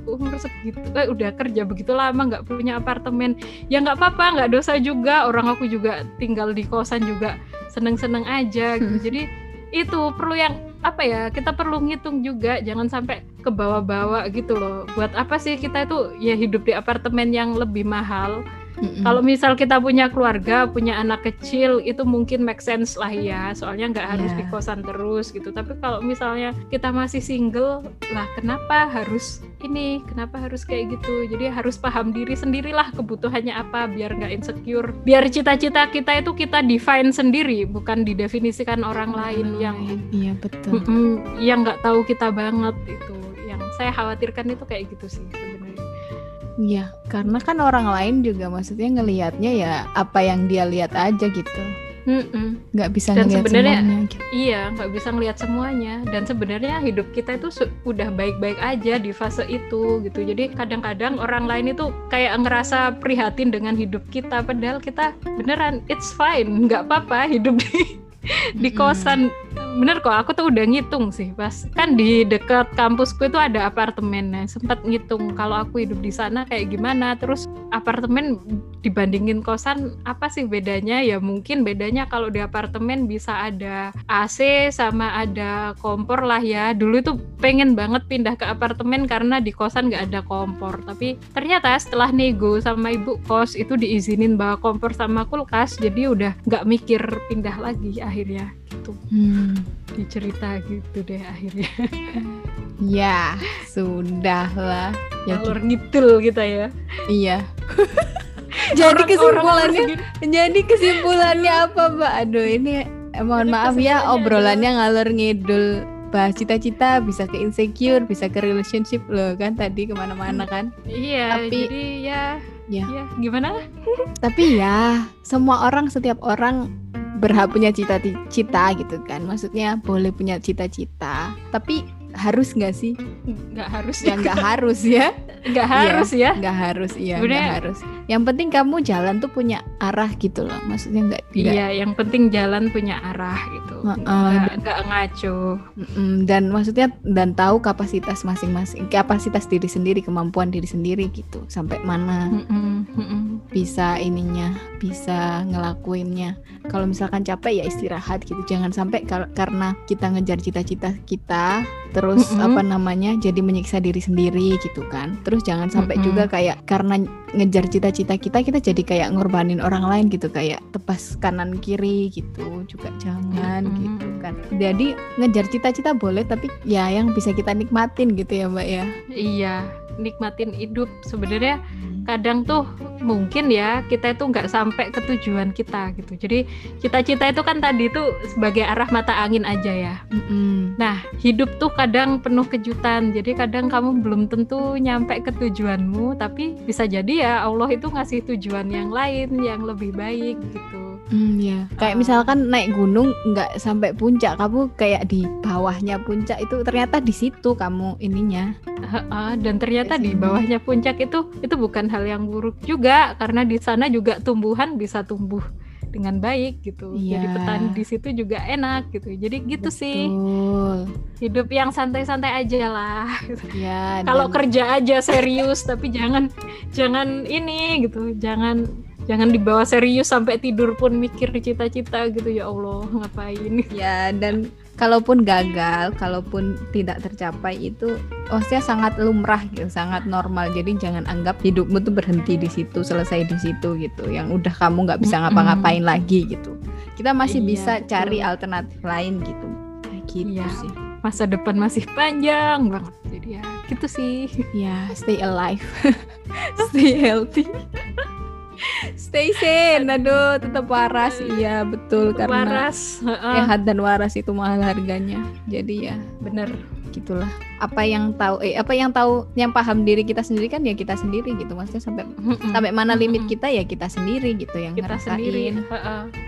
Umur segitu eh, udah kerja begitu lama nggak punya apartemen. Ya nggak apa-apa nggak dosa juga. Orang aku juga tinggal di kosan juga seneng-seneng aja gitu. Jadi itu perlu yang apa ya kita perlu ngitung juga jangan sampai ke bawah-bawah gitu loh. Buat apa sih kita itu ya hidup di apartemen yang lebih mahal Mm-hmm. Kalau misal kita punya keluarga, punya anak kecil, itu mungkin make sense lah ya. Soalnya nggak harus yeah. di kosan terus gitu. Tapi kalau misalnya kita masih single, lah kenapa harus ini? Kenapa harus kayak gitu? Jadi harus paham diri sendirilah kebutuhannya apa, biar nggak insecure. Biar cita-cita kita itu kita define sendiri, bukan didefinisikan orang lain yang iya betul. yang nggak tahu kita banget itu. Yang saya khawatirkan itu kayak gitu sih Iya, karena kan orang lain juga maksudnya ngelihatnya ya apa yang dia lihat aja gitu. Mm-mm. Nggak bisa dan ngelihat semuanya. Gitu. Iya, nggak bisa ngelihat semuanya. Dan sebenarnya hidup kita itu udah baik-baik aja di fase itu gitu. Jadi kadang-kadang orang lain itu kayak ngerasa prihatin dengan hidup kita, padahal kita beneran it's fine, nggak apa-apa hidup di di kosan bener kok aku tuh udah ngitung sih pas kan di dekat kampusku itu ada apartemennya sempat ngitung kalau aku hidup di sana kayak gimana. Terus apartemen dibandingin kosan apa sih bedanya? Ya mungkin bedanya kalau di apartemen bisa ada AC sama ada kompor lah ya. Dulu itu pengen banget pindah ke apartemen karena di kosan nggak ada kompor. Tapi ternyata setelah nego sama ibu kos itu diizinin bawa kompor sama kulkas. Jadi udah nggak mikir pindah lagi akhirnya gitu. Hmm. dicerita gitu deh akhirnya. Ya sudah lah ya alur ngidul kita ya. Iya. Jadi orang, kesimpulannya orang jadi kesimpulannya apa mbak? Aduh ini eh, mohon maaf ya obrolannya ngalur ngidul bahas cita-cita bisa ke insecure bisa ke relationship. Loh kan tadi ke mana-mana kan? Iya tapi jadi ya ya, ya gimana tapi ya semua orang setiap orang berhak punya cita-cita gitu kan. Maksudnya boleh punya cita-cita tapi harus nggak sih? Nggak harus ya nggak harus ya. Nggak harus ya. nggak harus iya nggak harus. Yang penting kamu jalan tuh punya arah gitu loh maksudnya nggak iya yang penting jalan punya arah gitu. Nggak nggak ngaco. Dan maksudnya dan tahu kapasitas masing-masing kapasitas diri sendiri kemampuan diri sendiri gitu sampai mana bisa ininya bisa ngelakuinnya. Kalau misalkan capek ya istirahat gitu jangan sampai karena kita ngejar cita-cita kita terus mm -hmm. apa namanya jadi menyiksa diri sendiri gitu kan terus jangan sampai mm -hmm. juga kayak karena ngejar cita-cita kita kita jadi kayak ngorbanin orang lain gitu kayak tebas kanan kiri gitu juga jangan mm -hmm. gitu kan jadi ngejar cita-cita boleh tapi ya yang bisa kita nikmatin gitu ya mbak ya iya nikmatin hidup. Sebenarnya kadang tuh mungkin ya kita itu nggak sampai ke tujuan kita gitu. Jadi cita-cita itu kan tadi tuh sebagai arah mata angin aja ya. Mm-hmm. nah hidup tuh kadang penuh kejutan. Jadi kadang kamu belum tentu nyampe ke tujuanmu tapi bisa jadi ya Allah itu ngasih tujuan yang lain yang lebih baik gitu. Hmm, ya. Kayak uh, misalkan naik gunung nggak sampai puncak, kamu kayak di bawahnya puncak itu ternyata di situ kamu ininya. Uh, uh, dan ternyata di bawahnya puncak itu itu bukan hal yang buruk juga karena di sana juga tumbuhan bisa tumbuh dengan baik gitu. Iya. Jadi petani di situ juga enak gitu. Jadi gitu Betul. sih. Hidup yang santai-santai aja lah. Ya, Kalau kerja aja serius tapi jangan jangan ini gitu. Jangan jangan dibawa serius sampai tidur pun mikir cita-cita gitu ya Allah ngapain ya dan kalaupun gagal kalaupun tidak tercapai itu maksudnya sangat lumrah gitu sangat normal. Jadi jangan anggap hidupmu tuh berhenti di situ selesai di situ gitu. Yang udah kamu nggak bisa ngapa-ngapain mm -hmm. lagi gitu. Kita masih iya, bisa cari alternatif lain gitu. Kayak gitu iya. sih. Masa depan masih panjang banget. Jadi ya gitu sih. Ya stay alive. Stay healthy Stay sane, aduh tetap waras, iya betul karena waras, sehat dan waras itu mahal harganya. Jadi ya bener gitulah. Apa yang tahu, eh apa yang tahu, yang paham diri kita sendiri kan ya kita sendiri gitu. Maksudnya sampai sampai mana limit kita ya kita sendiri gitu yang kita ngerasain. Sendiri.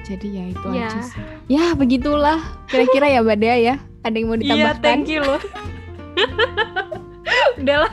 Jadi ya itu ya. aja sih. Ya begitulah kira-kira ya Mbak Dea ya. Ada yang mau iya, ditambahkan? Iya, thank you loh. udahlah.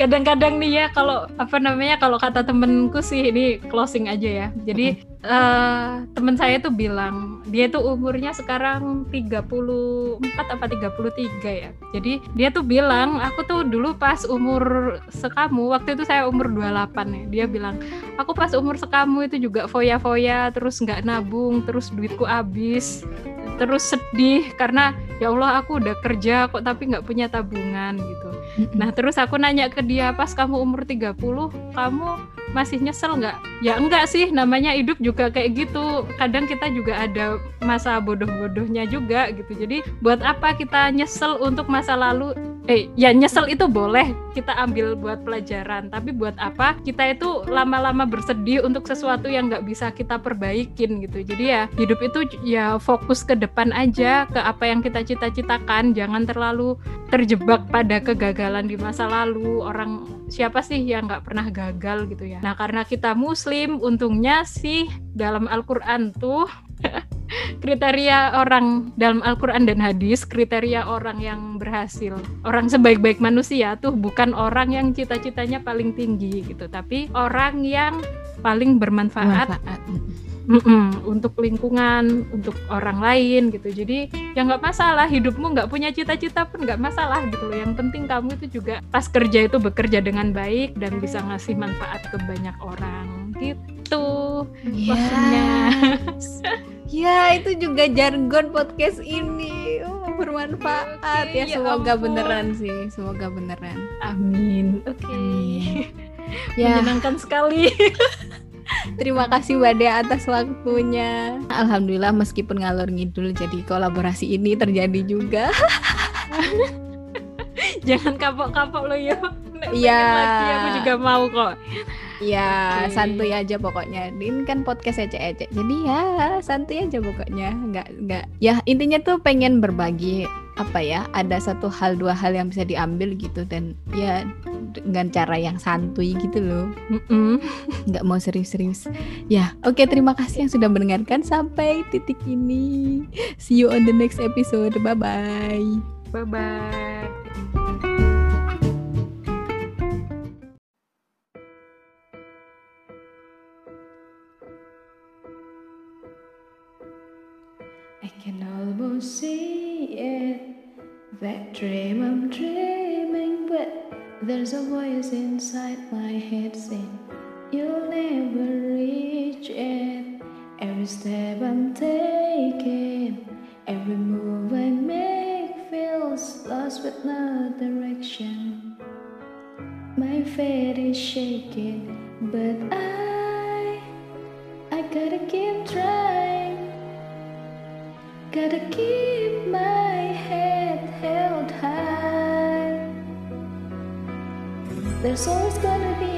Kadang-kadang nih ya kalau apa namanya kalau kata temenku sih ini closing aja ya. Jadi uh, temen saya tuh bilang dia tuh umurnya sekarang 34 apa 33 ya. Jadi dia tuh bilang aku tuh dulu pas umur sekamu waktu itu saya umur 28 ya. Dia bilang aku pas umur sekamu itu juga foya-foya terus nggak nabung terus duitku habis terus sedih karena ya Allah aku udah kerja kok tapi nggak punya tabungan gitu. Nah terus aku nanya ke dia pas kamu umur 30 kamu masih nyesel nggak? Ya enggak sih namanya hidup juga kayak gitu. Kadang kita juga ada masa bodoh-bodohnya juga gitu. Jadi buat apa kita nyesel untuk masa lalu eh ya nyesel itu boleh kita ambil buat pelajaran tapi buat apa kita itu lama-lama bersedih untuk sesuatu yang nggak bisa kita perbaikin gitu jadi ya hidup itu ya fokus ke depan aja ke apa yang kita cita-citakan jangan terlalu terjebak pada kegagalan di masa lalu orang siapa sih yang nggak pernah gagal gitu ya nah karena kita muslim untungnya sih dalam Al-Quran tuh kriteria orang dalam Al-Quran dan hadis, kriteria orang yang berhasil. Orang sebaik-baik manusia tuh bukan orang yang cita-citanya paling tinggi gitu, tapi orang yang paling bermanfaat. Manfaat. Mm -mm, untuk lingkungan, untuk orang lain gitu. Jadi ya nggak masalah hidupmu nggak punya cita-cita pun nggak masalah gitu loh. Yang penting kamu itu juga pas kerja itu bekerja dengan baik dan bisa ngasih manfaat ke banyak orang gitu. Yes. Ya, itu juga jargon podcast ini. Oh, bermanfaat okay, ya. Semoga ya beneran sih. Semoga beneran. Amin. Oke. Okay. Ya. Menyenangkan sekali. Terima kasih Mbak Dea atas waktunya. Alhamdulillah meskipun ngalor ngidul jadi kolaborasi ini terjadi juga. Jangan kapok-kapok lo ya. Iya. Aku juga mau kok. Ya okay. santuy aja pokoknya. Ini kan podcast ecek-ecek. Jadi ya santuy aja pokoknya. Nggak nggak. Ya intinya tuh pengen berbagi apa ya. Ada satu hal dua hal yang bisa diambil gitu dan ya dengan cara yang santuy gitu loh. Mm-mm. Nggak mau serius-serius. Ya oke okay, terima kasih yang sudah mendengarkan sampai titik ini. See you on the next episode. Bye bye. Bye bye. won't see it. That dream I'm dreaming, but there's a voice inside my head saying, You'll never reach it. Every step I'm taking, every move I make feels lost with no direction. My faith is shaking, but I, I gotta keep trying. To keep my head held high. There's always gonna be